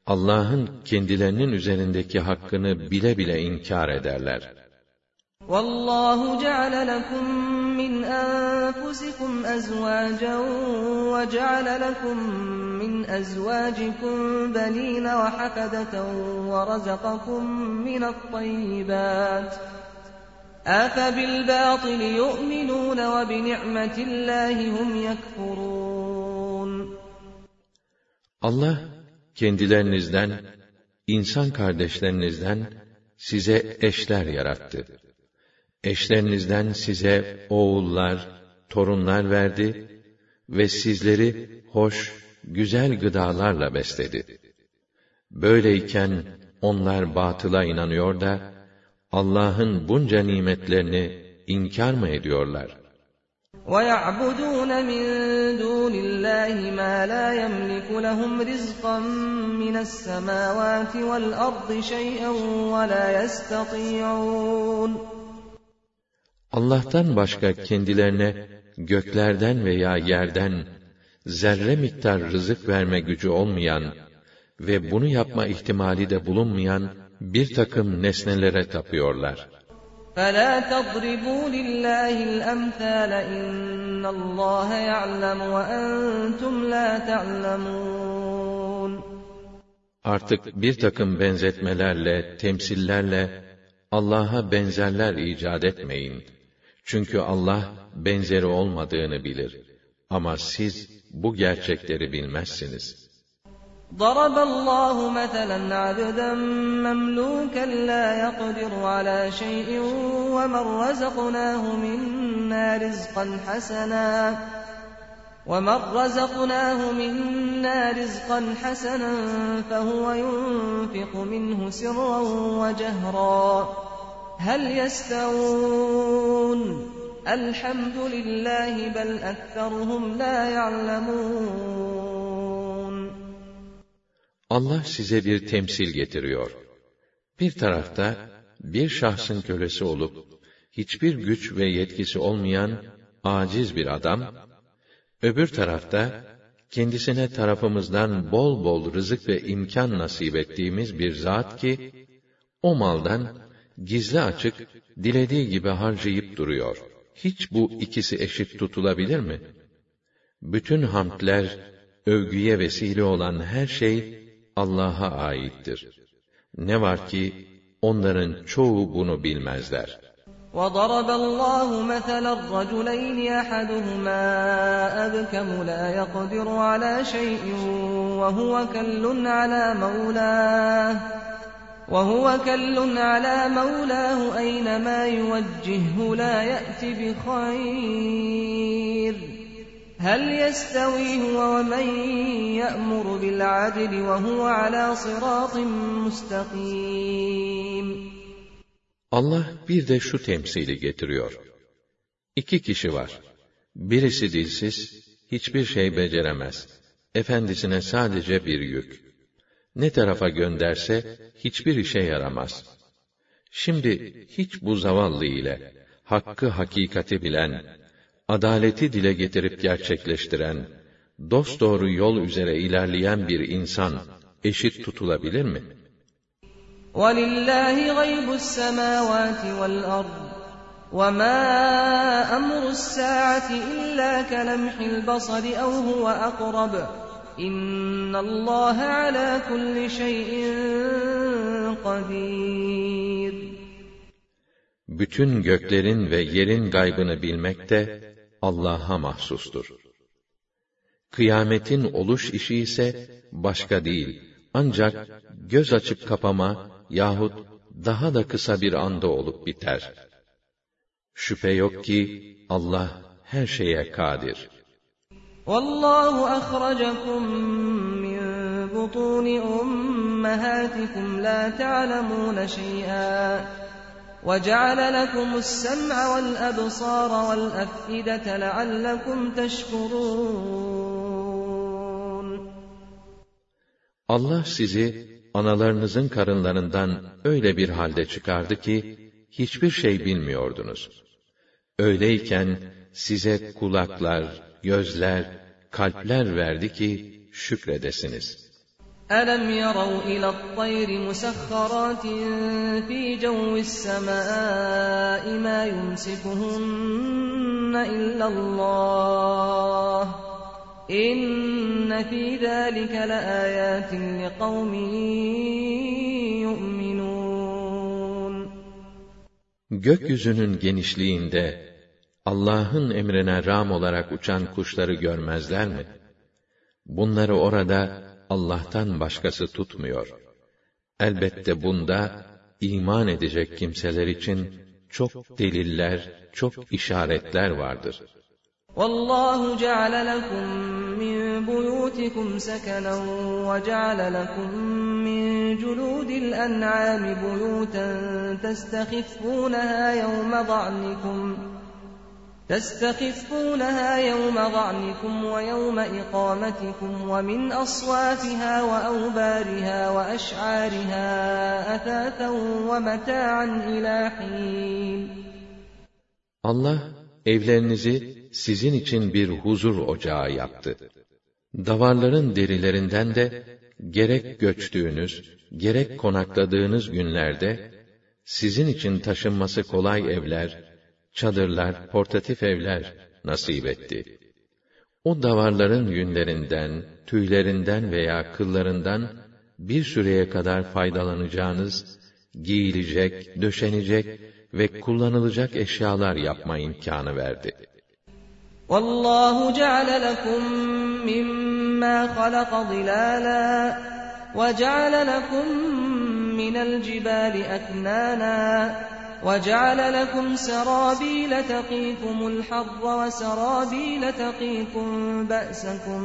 Allah'ın kendilerinin üzerindeki hakkını bile bile inkar ederler. وَاللّٰهُ جَعَلَ لَكُم مِّنْ أَنفُسِكُمْ أَزْوَاجًا وَجَعَلَ لَكُم مِّنْ أَزْوَاجِكُم بَنِينَ وَحَفَدَةً وَرَزَقَكُم مِّنَ الطَّيِّبَاتِ أَفَبِالْبَاطِلِ يُؤْمِنُونَ وَبِنِعْمَةِ اللّٰهِ هُمْ يَكْفُرُونَ Allah kendilerinizden, insan kardeşlerinizden size eşler yarattı. eşlerinizden size oğullar, torunlar verdi ve sizleri hoş, güzel gıdalarla besledi. Böyleyken onlar batıla inanıyor da Allah'ın bunca nimetlerini inkar mı ediyorlar? وَيَعْبُدُونَ مِنْ دُونِ اللّٰهِ مَا لَا يَمْلِكُ لَهُمْ رِزْقًا مِنَ السَّمَاوَاتِ وَالْأَرْضِ شَيْئًا وَلَا يَسْتَطِيعُونَ Allah'tan başka kendilerine göklerden veya yerden zerre miktar rızık verme gücü olmayan ve bunu yapma ihtimali de bulunmayan bir takım nesnelere tapıyorlar. فَلَا تَضْرِبُوا لِلّٰهِ الْأَمْثَالَ اِنَّ اللّٰهَ يَعْلَمُ وَاَنْتُمْ لَا تَعْلَمُونَ Artık bir takım benzetmelerle, temsillerle Allah'a benzerler icat etmeyin. Çünkü Allah benzeri olmadığını bilir. Ama siz bu gerçekleri bilmezsiniz. ضرب الله مثلا عبدا مملوكا لا يقدر على شيء ومن رزقناه منا رزقا حسنا ومن رزقناه منا رزقا حسنا فهو ينفق منه سرا وجهرا هل يستوون الحمد لله بل اكثرهم لا يعلمون Allah size bir temsil getiriyor. Bir tarafta bir şahsın kölesi olup hiçbir güç ve yetkisi olmayan aciz bir adam, öbür tarafta kendisine tarafımızdan bol bol rızık ve imkan nasip ettiğimiz bir zat ki o maldan gizli açık dilediği gibi harcayıp duruyor. Hiç bu ikisi eşit tutulabilir mi? Bütün hamdler, övgüye vesile olan her şey Allah'a aittir. Ne var ki onların çoğu bunu bilmezler. وضرب الله مثلا الرجلين احدهما ابكم لا يقدر على شيء وهو كل على مولاه وهو كل على مولاه اينما يوجهه لا يات بخير هل يستوي هو ومن يأمر بالعدل وهو على صراط مستقيم Allah bir de şu temsili getiriyor. İki kişi var. Birisi dilsiz, hiçbir şey beceremez. Efendisine sadece bir yük. Ne tarafa gönderse hiçbir işe yaramaz. Şimdi hiç bu zavallı ile hakkı hakikati bilen, adaleti dile getirip gerçekleştiren, dosdoğru yol üzere ilerleyen bir insan eşit tutulabilir mi? وَلِلَّهِ غَيْبُ السَّمَاوَاتِ وَالْأَرْضِ وَمَا أَمْرُ السَّاعَةِ إِلَّا كَلَمْحِ الْبَصَرِ أَوْ هُوَ أَقْرَبُ İnna Allah ala kulli şeyin kadir. Bütün göklerin ve yerin gaybını bilmek de Allah'a mahsustur. Kıyametin oluş işi ise başka değil. Ancak göz açıp kapama yahut daha da kısa bir anda olup biter. Şüphe yok ki Allah her şeye kadir.'' وَاللّٰهُ أَخْرَجَكُم مِّن بُطُونِ أُمَّهَاتِكُمْ لَا تَعْلَمُونَ شَيْئًا وَجَعَلَ لَكُمُ السَّمْعَ وَالْأَبْصَارَ وَالْأَفْئِدَةَ لَعَلَّكُمْ تَشْكُرُونَ Allah sizi analarınızın karınlarından öyle bir halde çıkardı ki hiçbir şey bilmiyordunuz. Öyleyken size kulaklar, gözler, kalpler verdi ki şükredesiniz. أَلَمْ يَرَوْا إِلَى الطَّيْرِ مُسَخَّرَاتٍ فِي جَوِّ السَّمَاءِ مَا يُمْسِكُهُنَّ إِلَّا اللَّهُ إِنَّ فِي ذَلِكَ لَآيَاتٍ لِقَوْمٍ يُؤْمِنُونَ Gökyüzünün genişliğinde Allah'ın emrine ram olarak uçan kuşları görmezler mi? Bunları orada Allah'tan başkası tutmuyor. Elbette bunda iman edecek kimseler için çok deliller, çok işaretler vardır. وَاللّٰهُ جَعَلَ لَكُم مِّن بُيُوتِكُمْ سَكَنًا وَجَعَلَ لَكُم مِّن جُلُودِ الْأَنْعَامِ بُيُوتًا تَسْتَخِفُّونَهَا يَوْمَ ضَعْنِكُمْ تستخفونها يوم ظعنكم ويوم إقامتكم ومن أصوافها وأوبارها وأشعارها أثاثا ومتاعا إلى حين Allah evlerinizi sizin için bir huzur ocağı yaptı. Davarların derilerinden de gerek göçtüğünüz, gerek konakladığınız günlerde sizin için taşınması kolay evler, çadırlar, portatif evler nasip etti. O davarların yünlerinden, tüylerinden veya kıllarından bir süreye kadar faydalanacağınız, giyilecek, döşenecek ve kullanılacak eşyalar yapma imkanı verdi. وَاللّٰهُ جَعَلَ لَكُم مِّمَّا خَلَقَ ظِلَالًا وَجَعَلَ لَكُم مِّنَ الْجِبَالِ أَكْنَانًا وَجَعَلَ لَكُمْ سَرَابِيلَ تَقِيكُمُ الْحَرَّ وَسَرَابِيلَ تَقِيكُم بَأْسَكُمْ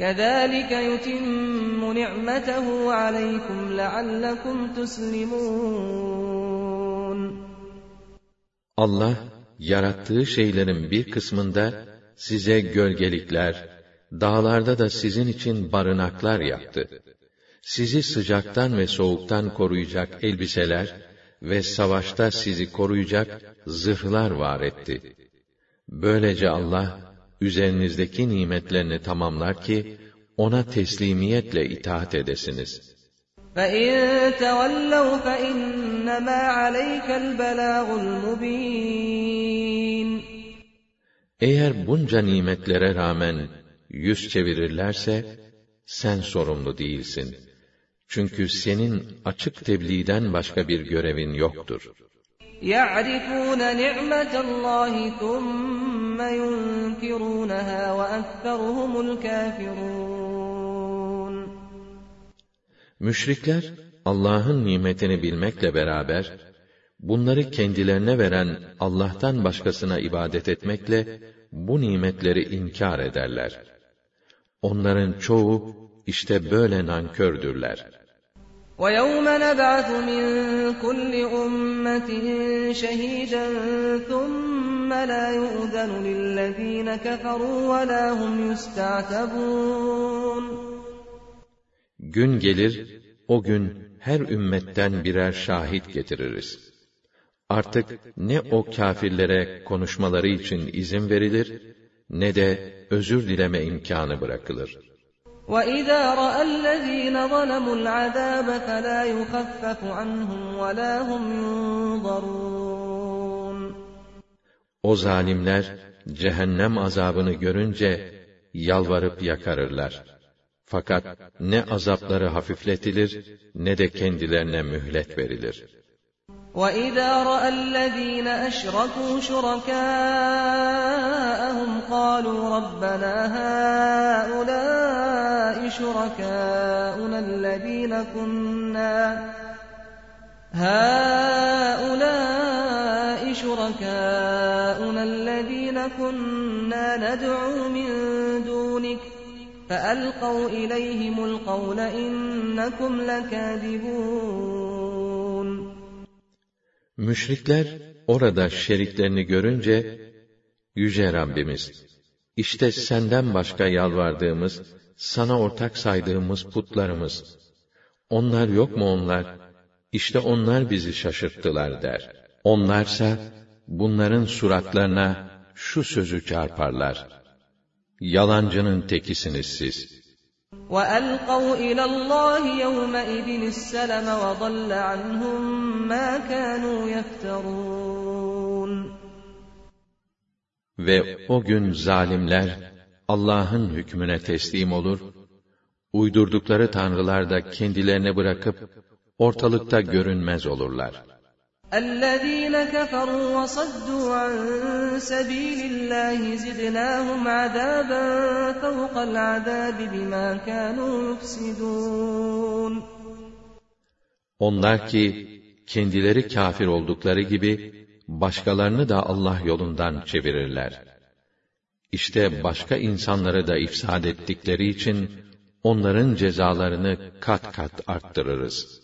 كَذَٰلِكَ يُتِمُّ نِعْمَتَهُ عَلَيْكُمْ لَعَلَّكُمْ تُسْلِمُونَ Allah, yarattığı şeylerin bir kısmında size gölgelikler, dağlarda da sizin için barınaklar yaptı. Sizi sıcaktan ve soğuktan koruyacak elbiseler ve savaşta sizi koruyacak zırhlar var etti. Böylece Allah, üzerinizdeki nimetlerini tamamlar ki, ona teslimiyetle itaat edesiniz. فَاِنْ تَوَلَّوْا فَاِنَّمَا عَلَيْكَ الْبَلَاغُ الْمُب۪ينَ Eğer bunca nimetlere rağmen yüz çevirirlerse, sen sorumlu değilsin. Çünkü senin açık tebliğden başka bir görevin yoktur. يَعْرِفُونَ نِعْمَةَ اللّٰهِ ثُمَّ يُنْكِرُونَهَا وَأَكْثَرُهُمُ الْكَافِرُونَ Müşrikler, Allah'ın nimetini bilmekle beraber, bunları kendilerine veren Allah'tan başkasına ibadet etmekle, bu nimetleri inkar ederler. Onların çoğu işte böyle nankördürler. وَيَوْمَ نَبْعَثُ مِنْ كُلِّ أُمَّةٍ شَهِيدًا ثُمَّ لَا يُؤْذَنُ لِلَّذ۪ينَ كَفَرُوا وَلَا هُمْ يُسْتَعْتَبُونَ Gün gelir, o gün her ümmetten birer şahit getiririz. Artık ne o kâfirlere konuşmaları için izin verilir, ne de özür dileme imkanı bırakılır. وَإِذَا رَأَى الَّذ۪ينَ ظَلَمُوا الْعَذَابَ فَلَا يُخَفَّفُ عَنْهُمْ وَلَا هُمْ يُنظَرُونَ O zalimler, cehennem azabını görünce, yalvarıp yakarırlar. Fakat ne azapları hafifletilir, ne de kendilerine mühlet verilir. وَإِذَا رَأَى الَّذ۪ينَ أَشْرَكُوا شُرَكَاءَهُمْ قَالُوا رَبَّنَا هَٰؤُلَاءِ شُرَكَاؤُنَا الَّذ۪ينَ كُنَّا هَٰؤُلَاءِ شُرَكَاؤُنَا الَّذ۪ينَ كُنَّا نَدْعُو مِن دُونِكَ فَأَلْقَوْا إِلَيْهِمُ الْقَوْلَ إِنَّكُمْ لَكَاذِبُونَ Müşrikler orada şeriklerini görünce, Yüce Rabbimiz, işte senden başka yalvardığımız, sana ortak saydığımız putlarımız, onlar yok mu onlar? İşte onlar bizi şaşırttılar der. Onlarsa, bunların suratlarına şu sözü çarparlar. Yalancının tekisiniz siz. وَأَلْقَوْا إِلَى اللّٰهِ يَوْمَئِذٍ السَّلَمَ وَضَلَّ عَنْهُمْ مَا كَانُوا يَفْتَرُونَ Ve o gün zalimler, Allah'ın hükmüne teslim olur, uydurdukları tanrılar da kendilerine bırakıp, ortalıkta görünmez olurlar. الَّذ۪ينَ كَفَرُوا وَصَدُّوا عَنْ سَب۪يلِ اللّٰهِ زِدْنَاهُمْ عَذَابًا فَوْقَ الْعَذَابِ بِمَا كَانُوا يُفْسِدُونَ Onlar ki, kendileri kafir oldukları gibi, başkalarını da Allah yolundan çevirirler. İşte başka insanları da ifsad ettikleri için, onların cezalarını kat kat arttırırız.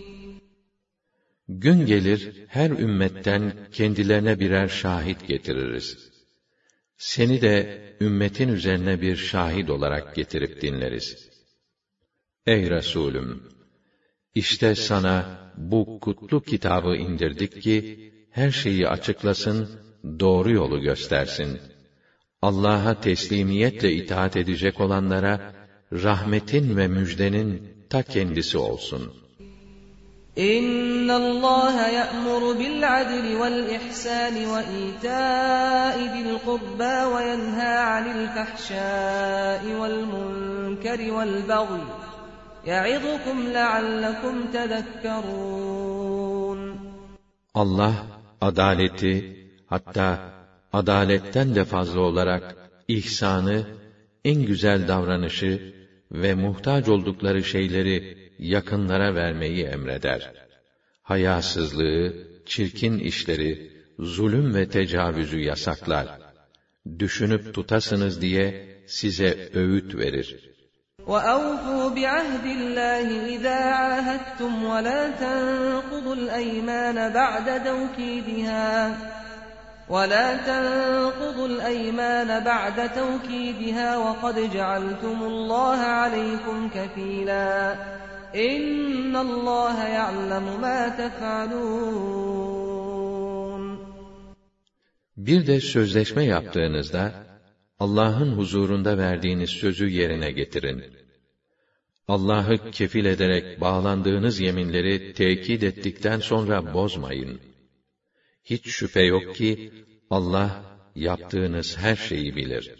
Gün gelir, her ümmetten kendilerine birer şahit getiririz. Seni de ümmetin üzerine bir şahit olarak getirip dinleriz. Ey Resulüm! İşte sana bu kutlu kitabı indirdik ki, her şeyi açıklasın, doğru yolu göstersin. Allah'a teslimiyetle itaat edecek olanlara, rahmetin ve müjdenin ta kendisi olsun.'' İnna Allah ya'muru bil adli vel ihsan ve ita'i dil kurba ve yenha anil fahşai vel munkeri vel bagyi ya'idukum leallekum tezekkerun Allah adaleti hatta adaletten de fazla olarak ihsanı en güzel davranışı ve muhtaç oldukları şeyleri yakınlara vermeyi emreder. Hayasızlığı, çirkin işleri, zulüm ve tecavüzü yasaklar. Düşünüp tutasınız diye size öğüt verir. وَأَوْفُوا بِعَهْدِ اللّٰهِ إِذَا عَاهَدتُّمْ وَلَا تَنقُضُوا الْأَيْمَانَ بَعْدَ تَوْكِيدِهَا وَلَا تَنقُضُوا الْأَيْمَانَ بَعْدَ تَوْكِيدِهَا وَقَدْ جَعَلْتُمُ اللّٰهَ عَلَيْكُمْ كَفِيلًا اِنَّ اللّٰهَ يَعْلَمُ مَا تَفْعَلُونَ Bir de sözleşme yaptığınızda, Allah'ın huzurunda verdiğiniz sözü yerine getirin. Allah'ı kefil ederek bağlandığınız yeminleri tekit ettikten sonra bozmayın. Hiç şüphe yok ki, Allah yaptığınız her şeyi bilir.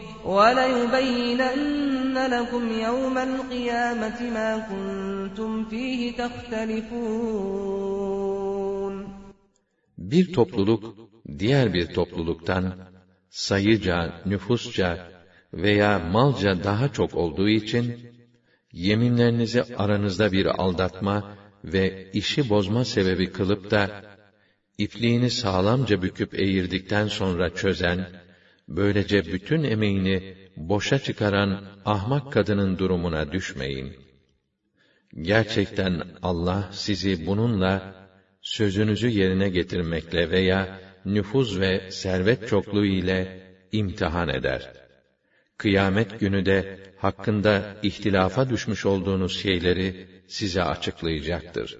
وَلَيُبَيِّنَنَّ لَكُمْ يَوْمَ الْقِيَامَةِ مَا كُنْتُمْ فِيهِ تَخْتَلِفُونَ Bir topluluk, diğer bir topluluktan, sayıca, nüfusça veya malca daha çok olduğu için, yeminlerinizi aranızda bir aldatma ve işi bozma sebebi kılıp da, ipliğini sağlamca büküp eğirdikten sonra çözen, böylece bütün emeğini boşa çıkaran ahmak kadının durumuna düşmeyin. Gerçekten Allah sizi bununla sözünüzü yerine getirmekle veya nüfuz ve servet çokluğu ile imtihan eder. Kıyamet günü de hakkında ihtilafa düşmüş olduğunuz şeyleri size açıklayacaktır.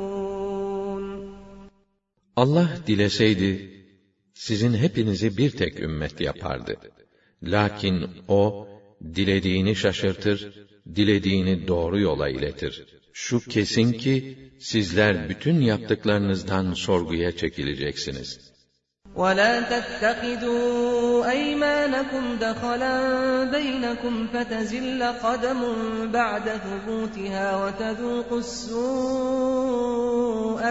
Allah dileseydi, sizin hepinizi bir tek ümmet yapardı. Lakin o, dilediğini şaşırtır, dilediğini doğru yola iletir. Şu kesin ki, sizler bütün yaptıklarınızdan sorguya çekileceksiniz.'' ولا تتخذوا أيمانكم دخلا بينكم فتزل قدم بعد ثبوتها وتذوقوا السوء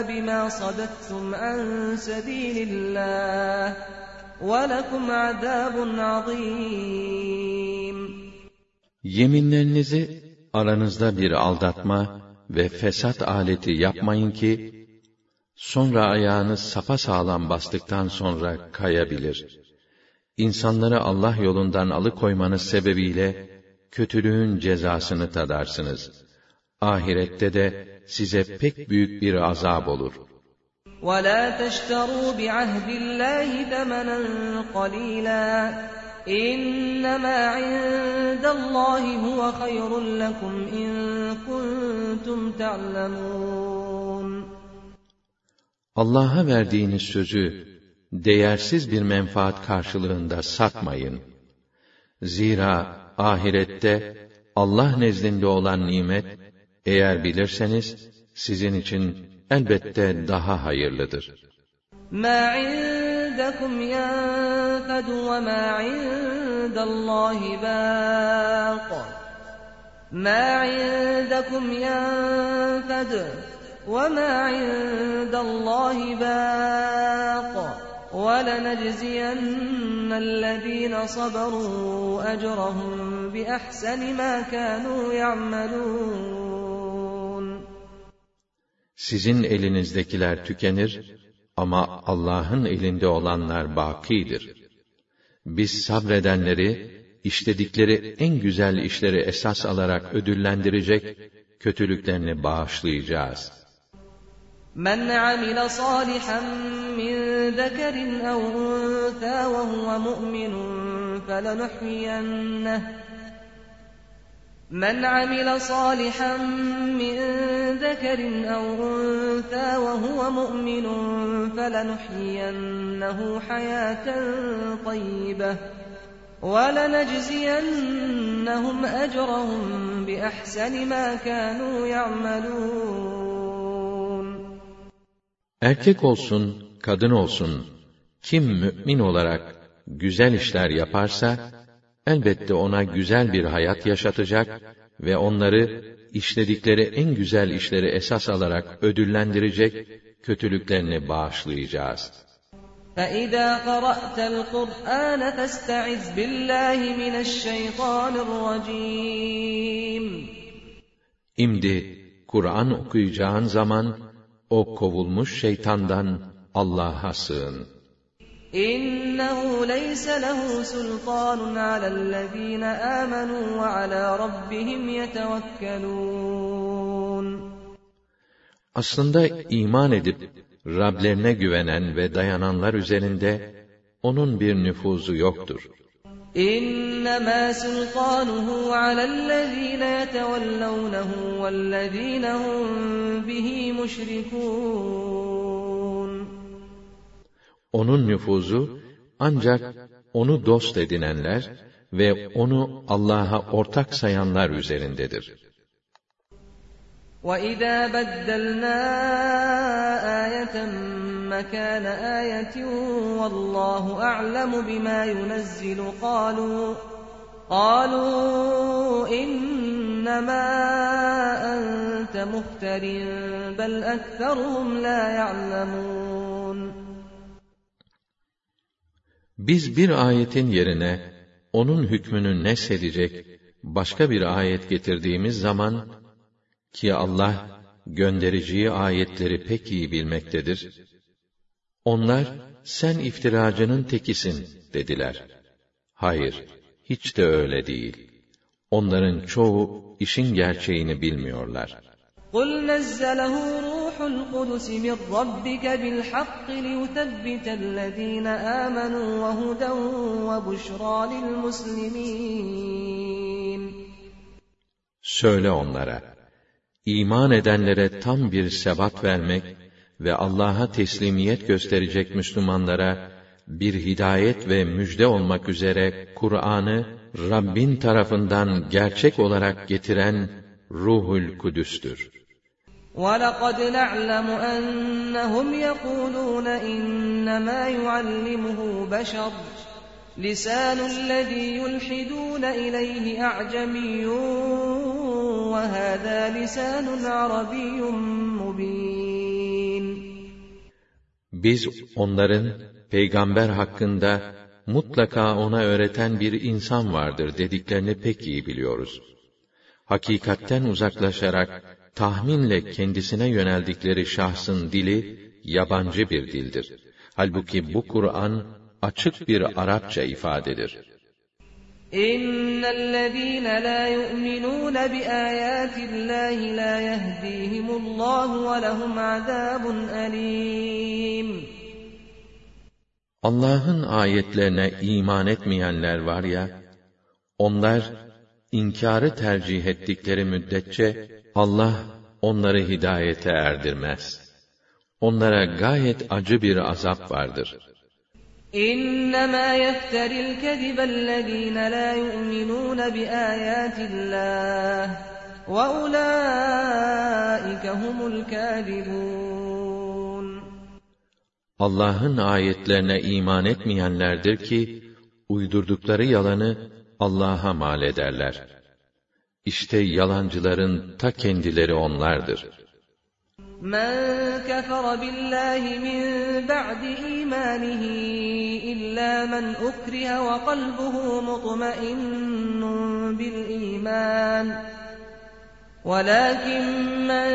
بما صددتم عن سبيل الله ولكم عذاب عظيم Yeminlerinizi aranızda bir aldatma ve fesat aleti yapmayın ki Sonra ayağını sapa sağlam bastıktan sonra kayabilir. İnsanları Allah yolundan alıkoymanız sebebiyle kötülüğün cezasını tadarsınız. Ahirette de size pek büyük bir azap olur. وَلَا تَشْتَرُوا بِعَهْدِ اللّٰهِ ثَمَنًا قَلِيلًا إِنَّمَا عِندَ اللّٰهِ هُوَ خَيْرٌ لَكُمْ إِن كُنتُمْ تَعْلَمُونَ Allah'a verdiğiniz sözü değersiz bir menfaat karşılığında satmayın. Zira ahirette Allah nezdinde olan nimet eğer bilirseniz sizin için elbette daha hayırlıdır. مَا عِندَكُمْ يَنْفَدُ وَمَا عِندَ اللّٰهِ بَاقٍ مَا عِندَكُمْ يَنْفَدُ وَمَا عِندَ اللّٰهِ بَاقٍ وَلَنَجْزِيَنَّ الَّذ۪ينَ صَبَرُوا أَجْرَهُمْ بِأَحْسَنِ مَا كَانُوا يَعْمَلُونَ Sizin elinizdekiler tükenir ama Allah'ın elinde olanlar bakidir. Biz sabredenleri, işledikleri en güzel işleri esas alarak ödüllendirecek, kötülüklerini bağışlayacağız.'' من عمل صالحا من ذكر أو أنثى وهو مؤمن فلنحيينه. من عمل صالحا من ذكر أو أنثى وهو مؤمن فلنحيينه حياة طيبة. ولنجزينهم أجرهم بأحسن ما كانوا يعملون. Erkek olsun, kadın olsun, kim mümin olarak güzel işler yaparsa, elbette ona güzel bir hayat yaşatacak ve onları işledikleri en güzel işleri esas alarak ödüllendirecek, kötülüklerini bağışlayacağız. فَإِذَا قَرَأْتَ الْقُرْآنَ فَاسْتَعِذْ بِاللّٰهِ مِنَ الشَّيْطَانِ الرَّجِيمِ İmdi, Kur'an okuyacağın zaman, o kovulmuş şeytandan Allah'a sığın. İnnehu leyse lehu sultanun alellezine amenu ve ala rabbihim yetevekkelun. Aslında iman edip Rablerine güvenen ve dayananlar üzerinde onun bir nüfuzu yoktur. إنما سلطانه على الذين يتولونه والذين هم به مشركون Onun nüfuzu ancak onu dost edinenler ve onu Allah'a ortak sayanlar üzerindedir. وَإِذَا بَدَّلْنَا آيَةً مَكَانَ آيَةٍ وَاللَّهُ أَعْلَمُ بِمَا يُنَزِّلُ قَالُوا قَالُوا إِنَّمَا أَنْتَ مُفْتَرٍ بَلْ أَكْثَرُهُمْ لَا يَعْلَمُونَ Biz bir ayetin yerine onun hükmünü nesedecek başka bir ayet getirdiğimiz zaman ki Allah göndereceği ayetleri pek iyi bilmektedir. Onlar sen iftiracının tekisin dediler. Hayır, hiç de öyle değil. Onların çoğu işin gerçeğini bilmiyorlar. قُلْ نَزَّلَهُ رُوحُ الْقُدُسِ مِنْ رَبِّكَ بِالْحَقِّ لِيُثَبِّتَ الَّذ۪ينَ آمَنُوا وَهُدًى وَبُشْرَى لِلْمُسْلِمِينَ Söyle onlara, iman edenlere tam bir sebat vermek ve Allah'a teslimiyet gösterecek Müslümanlara bir hidayet ve müjde olmak üzere Kur'an'ı Rabbin tarafından gerçek olarak getiren Ruhul Kudüs'tür. وَلَقَدْ نَعْلَمُ أَنَّهُمْ يَقُولُونَ إِنَّمَا يُعَلِّمُهُ بَشَرٌ لِسَانُ الَّذِي يُلْحِدُونَ إِلَيْهِ أَعْجَمِيٌّ وَهَذَا لِسَانٌ عَرَبِيٌّ مُبِينٌ biz onların peygamber hakkında mutlaka ona öğreten bir insan vardır dediklerini pek iyi biliyoruz. Hakikatten uzaklaşarak tahminle kendisine yöneldikleri şahsın dili yabancı bir dildir. Halbuki bu Kur'an açık bir Arapça ifadedir. إن الذين لا يؤمنون بآيات الله لا يهديهم الله ولهم عذاب أليم Allah'ın ayetlerine iman etmeyenler var ya, onlar inkarı tercih ettikleri müddetçe Allah onları hidayete erdirmez. Onlara gayet acı bir azap vardır. İnnemâ yefteril kezibellezîne lâ yu'minûne biâyâtillâh ve ulâike humul kâzibûn. Allah'ın ayetlerine iman etmeyenlerdir ki, uydurdukları yalanı Allah'a mal ederler. İşte yalancıların ta kendileri onlardır.'' من كفر بالله من بعد إيمانه إلا من أكره وقلبه مطمئن بالإيمان ولكن من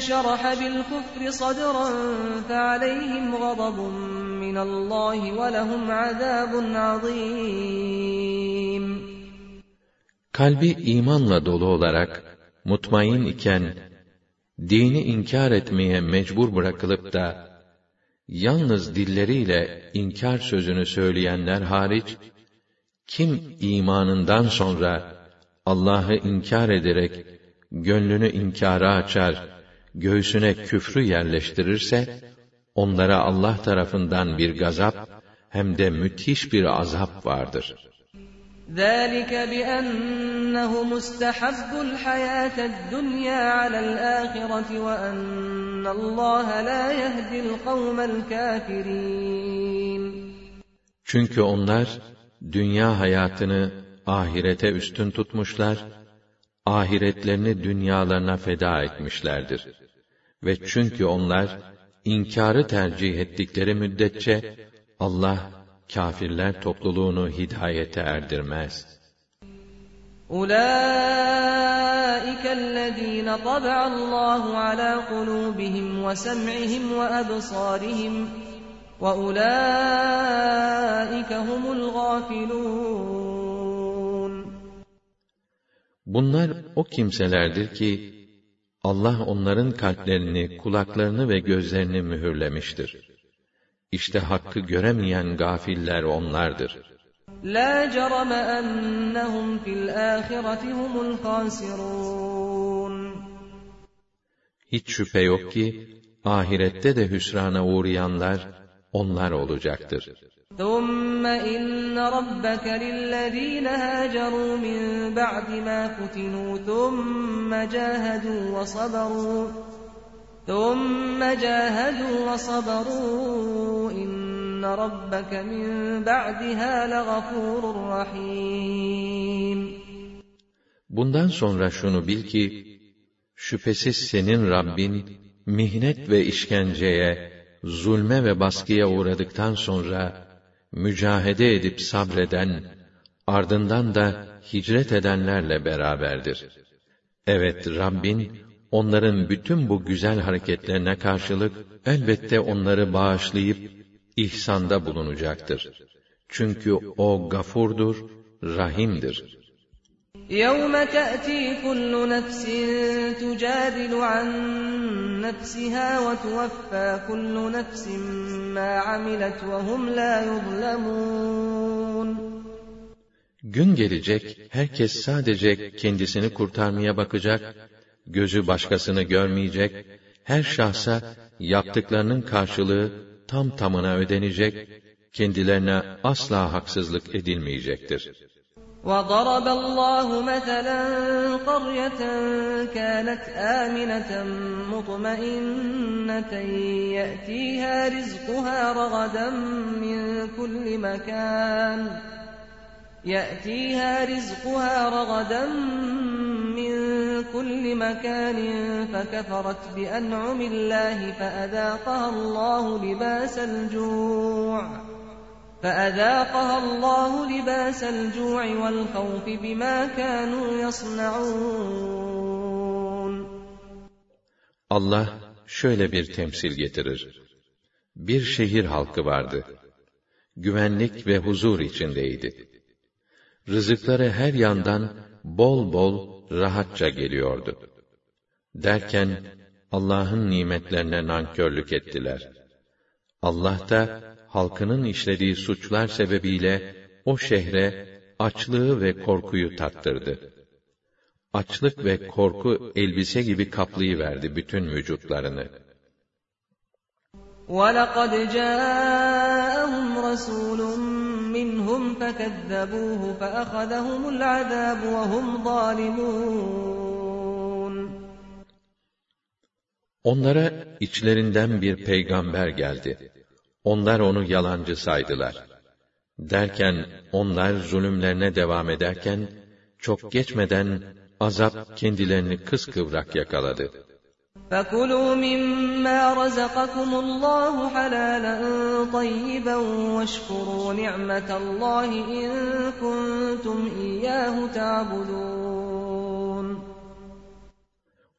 شرح بالكفر صدرا فعليهم غضب من الله ولهم عذاب عظيم Kalbi imanla dolu olarak, mutmain iken, dini inkar etmeye mecbur bırakılıp da, yalnız dilleriyle inkar sözünü söyleyenler hariç, kim imanından sonra Allah'ı inkar ederek gönlünü inkara açar, göğsüne küfrü yerleştirirse, onlara Allah tarafından bir gazap hem de müthiş bir azap vardır. ذلك بأنه مستحب الحياة الدنيا على الآخرة وأن الله لا يهدي القوم الكافرين Çünkü onlar dünya hayatını ahirete üstün tutmuşlar, ahiretlerini dünyalarına feda etmişlerdir. Ve çünkü onlar inkarı tercih ettikleri müddetçe Allah kâfirler topluluğunu hidayete erdirmez. أولئك الذين طبع الله على قلوبهم وسمعهم وأبصارهم وَأُولَٰئِكَ هُمُ الْغَافِلُونَ Bunlar o kimselerdir ki, Allah onların kalplerini, kulaklarını ve gözlerini mühürlemiştir. İşte hakkı göremeyen gafiller onlardır. لَا جَرَمَ أَنَّهُمْ فِي الْآخِرَةِ هُمُ الْخَاسِرُونَ Hiç şüphe yok ki, ahirette de hüsrana uğrayanlar, onlar olacaktır. ثُمَّ إِنَّ رَبَّكَ لِلَّذِينَ هَاجَرُوا مِن بَعْدِ مَا فُتِنُوا ثُمَّ جَاهَدُوا وَصَبَرُوا ثُمَّ جَاهَدُوا وَصَبَرُوا إِنَّ رَبَّكَ مِن بَعْدِهَا لَغَفُورٌ رَّحِيمٌ Bundan sonra şunu bil ki, şüphesiz senin Rabbin, mihnet ve işkenceye, zulme ve baskıya uğradıktan sonra, mücahede edip sabreden, ardından da hicret edenlerle beraberdir. Evet, Rabbin, onların bütün bu güzel hareketlerine karşılık, elbette onları bağışlayıp, ihsanda bulunacaktır. Çünkü O gafurdur, rahimdir. يَوْمَ تَأْتِي كُلُّ نَفْسٍ تُجَادِلُ عَن نَّفْسِهَا وَتُوَفَّىٰ كُلُّ نَفْسٍ مَّا عَمِلَتْ وَهُمْ لَا يُظْلَمُونَ Gün gelecek, herkes sadece kendisini kurtarmaya bakacak, gözü başkasını görmeyecek, her şahsa yaptıklarının karşılığı tam tamına ödenecek, kendilerine asla haksızlık edilmeyecektir. وَضَرَبَ اللَّهُ مَثَلًا قَرْيَةً كَانَتْ آمِنَةً مُطْمَئِنَّةً يَأْتِيهَا رِزْقُهَا رَغَدًا مِّن كُلِّ مَكَانٍ يَأْتِيهَا رِزْقُهَا رَغَدًا مِّن كُلِّ مَكَانٍ فَكَفَرَتْ بِأَنْعُمِ اللَّهِ فَأَذَاقَهَا اللَّهُ لِبَاسَ الْجُوعِ فَأَذَاقَهَا اللَّهُ لِبَاسَ الْجُوعِ وَالْخَوْفِ بِمَا كَانُوا يَصْنَعُونَ Allah şöyle bir temsil getirir. Bir şehir halkı vardı. Güvenlik ve huzur içindeydi. Rızıkları her yandan bol bol rahatça geliyordu. Derken Allah'ın nimetlerine nankörlük ettiler. Allah da halkının işlediği suçlar sebebiyle o şehre açlığı ve korkuyu tattırdı. Açlık ve korku elbise gibi kaplayıverdi bütün vücutlarını. وَلَقَدْ جَاءَهُمْ رَسُولٌ minhum fekezzebuhu feakhadahumul azabu ve hum. Onlara içlerinden bir peygamber geldi. Onlar onu yalancı saydılar. Derken onlar zulümlerine devam ederken çok geçmeden azap kendilerini kıskıvrak yakaladı.'' فَكُلُوا مِمَّا رَزَقَكُمُ اللَّهُ حَلَالًا طَيِّبًا وَاشْكُرُوا نِعْمَةَ اللَّهِ إِن كُنتُمْ إِيَّاهُ تَعْبُدُونَ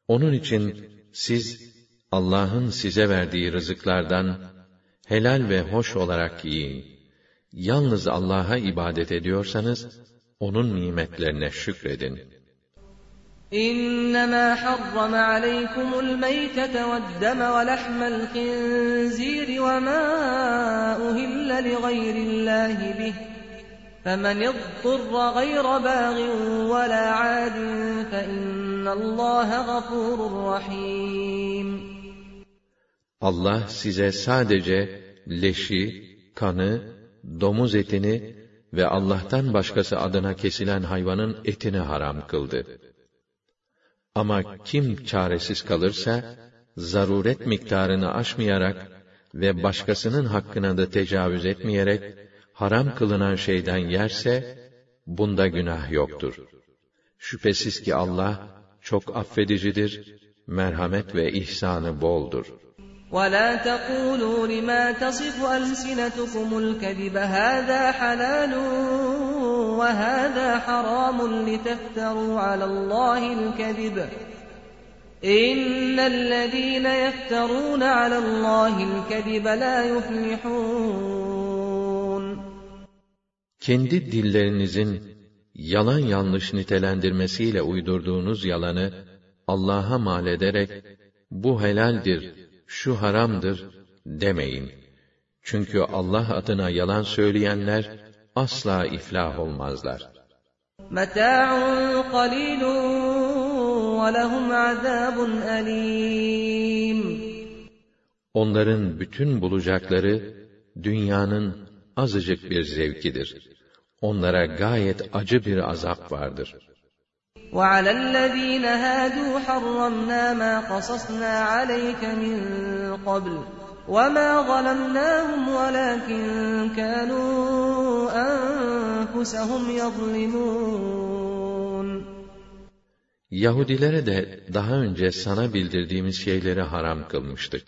Onun için siz Allah'ın size verdiği rızıklardan helal ve hoş olarak yiyin. Yalnız Allah'a ibadet ediyorsanız onun nimetlerine şükredin. إنما حرم عليكم الميتة والدم ولحم الخنزير وما أهل لغير الله به فمن اضطر غير باغ ولا عاد فإن الله غفور رحيم Allah size sadece leşi, kanı, domuz etini ve Allah'tan başkası adına kesilen hayvanın etini haram kıldı. Ama kim çaresiz kalırsa, zaruret miktarını aşmayarak ve başkasının hakkına da tecavüz etmeyerek, haram kılınan şeyden yerse, bunda günah yoktur. Şüphesiz ki Allah, çok affedicidir, merhamet ve ihsanı boldur. ولا تقولوا لما تصف ألسنتكم الكذب هذا حلال وهذا حرام لتفتروا على الله الكذب إن الذين يفترون على الله الكذب لا يفلحون Kendi dillerinizin yalan yanlış nitelendirmesiyle uydurduğunuz yalanı Allah'a mal ederek bu helaldir, şu haramdır demeyin. Çünkü Allah adına yalan söyleyenler asla iflah olmazlar. متاع قليل ولهم عذاب أليم Onların bütün bulacakları dünyanın azıcık bir zevkidir. Onlara gayet acı bir azap vardır. وعلى الذين هادوا حرمنا ما قصصنا عليك من قبل وما ظلمناهم ولكن كانوا أنفسهم يظلمون Yahudilere de daha önce sana bildirdiğimiz şeyleri haram kılmıştık.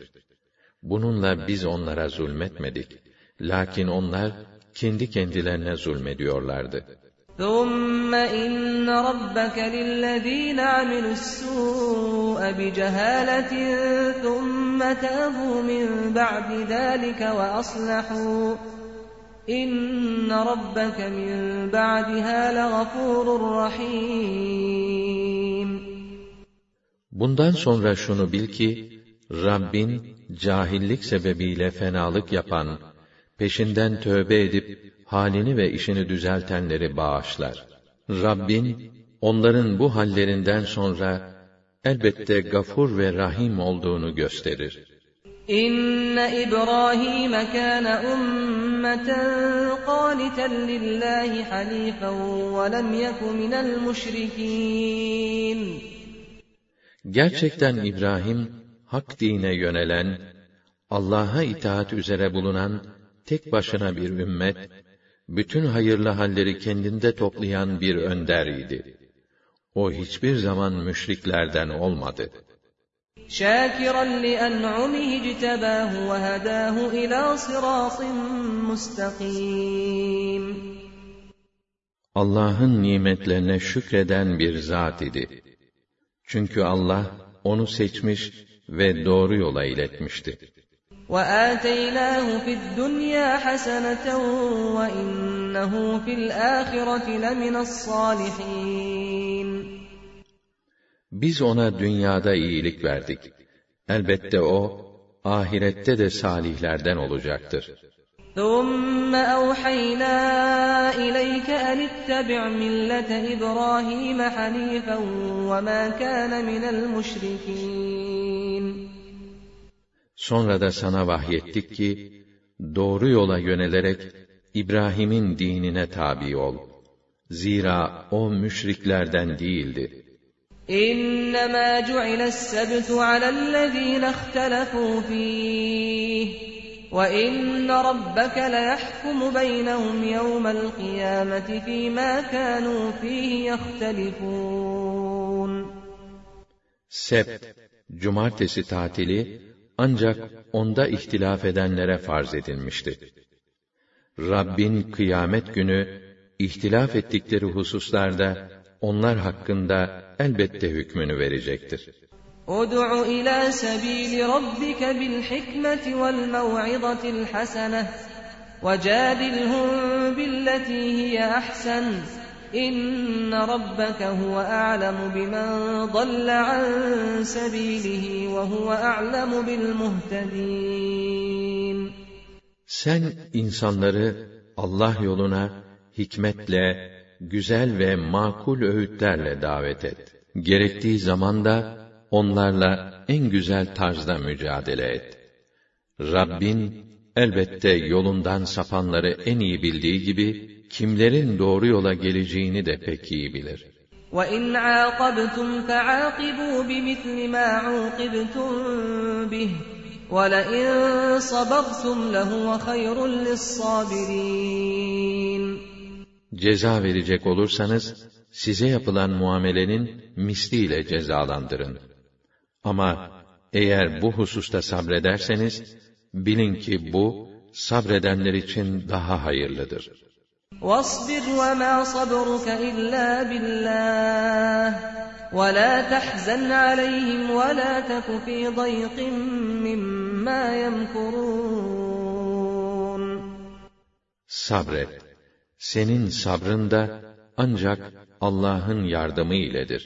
Bununla biz onlara zulmetmedik. Lakin onlar kendi kendilerine zulmediyorlardı. ثم إن ربك للذين عملوا السوء بجهالة ثم تابوا من بعد ذلك وأصلحوا إن ربك من بعدها لغفور رحيم Bundan sonra şunu bil ki, Rabbin, cahillik sebebiyle fenalık yapan, peşinden tövbe edip, halini ve işini düzeltenleri bağışlar. Rabbin, onların bu hallerinden sonra, elbette gafur ve rahim olduğunu gösterir. İnne İbrahim kana ummeten qanitan lillahi hanifen ve lem yeku minel müşrikin. Gerçekten İbrahim hak dine yönelen, Allah'a itaat üzere bulunan tek başına bir ümmet, bütün hayırlı halleri kendinde toplayan bir önder idi. O hiçbir zaman müşriklerden olmadı. شاكرا لأنعمه اجتباه وهداه إلى صراط مستقيم Allah'ın nimetlerine şükreden bir zat idi. Çünkü Allah onu seçmiş ve doğru yola iletmişti. وآتيناه في الدنيا حسنة وإنه في الآخرة لمن الصالحين Biz ona dünyada iyilik verdik. Elbette o, ahirette de salihlerden olacaktır. ثم أوحينا إليك أن اتبع ملة إبراهيم حنيفا وما كان من المشركين Sonra da sana vahyettik ki, doğru yola yönelerek, İbrahim'in dinine tabi ol. Zira o müşriklerden değildi. إنما جعل السبت على الذين اختلفوا فيه وإن ربك ليحكم بينهم يوم القيامة فيما كانوا فيه يختلفون Sebt, cumartesi tatili, ancak onda ihtilaf edenlere farz edilmişti. Rabbin kıyamet günü, ihtilaf ettikleri hususlarda, onlar hakkında elbette hükmünü verecektir. ادع إلى سبيل ربك بالحكمة والموعظة الحسنة وجادلهم بالتي هي أحسن إن ربك هو أعلم بمن ضل عن سبيله وهو أعلم بالمهتدين Sen insanları Allah yoluna hikmetle, güzel ve makul öğütlerle davet et. Gerektiği zaman da onlarla en güzel tarzda mücadele et. Rabbin elbette yolundan sapanları en iyi bildiği gibi kimlerin doğru yola geleceğini de pek iyi bilir. وإن عاقبتم فعاقبوا بمثل ما عوقبتم به ولئن صبرتم لهو خير للصابرين Ceza verecek olursanız, size yapılan muamelenin misliyle cezalandırın. Ama eğer bu hususta sabrederseniz, bilin ki bu, sabredenler için daha hayırlıdır. واصبر وما صبرك إلا بالله ولا تحزن عليهم ولا تك في ضيق مما يمكرون Sabret. Senin sabrın da ancak Allah'ın yardımı iledir.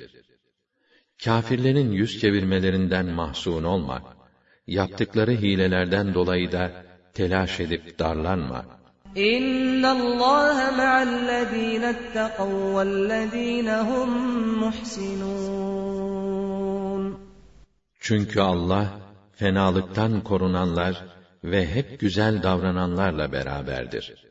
Kâfirlerin yüz çevirmelerinden mahzun olma. Yaptıkları hilelerden dolayı da telaş edip darlanma. إن الله مع الذين اتقوا والذين هم محسنون Çünkü Allah fenalıktan korunanlar ve hep güzel davrananlarla beraberdir.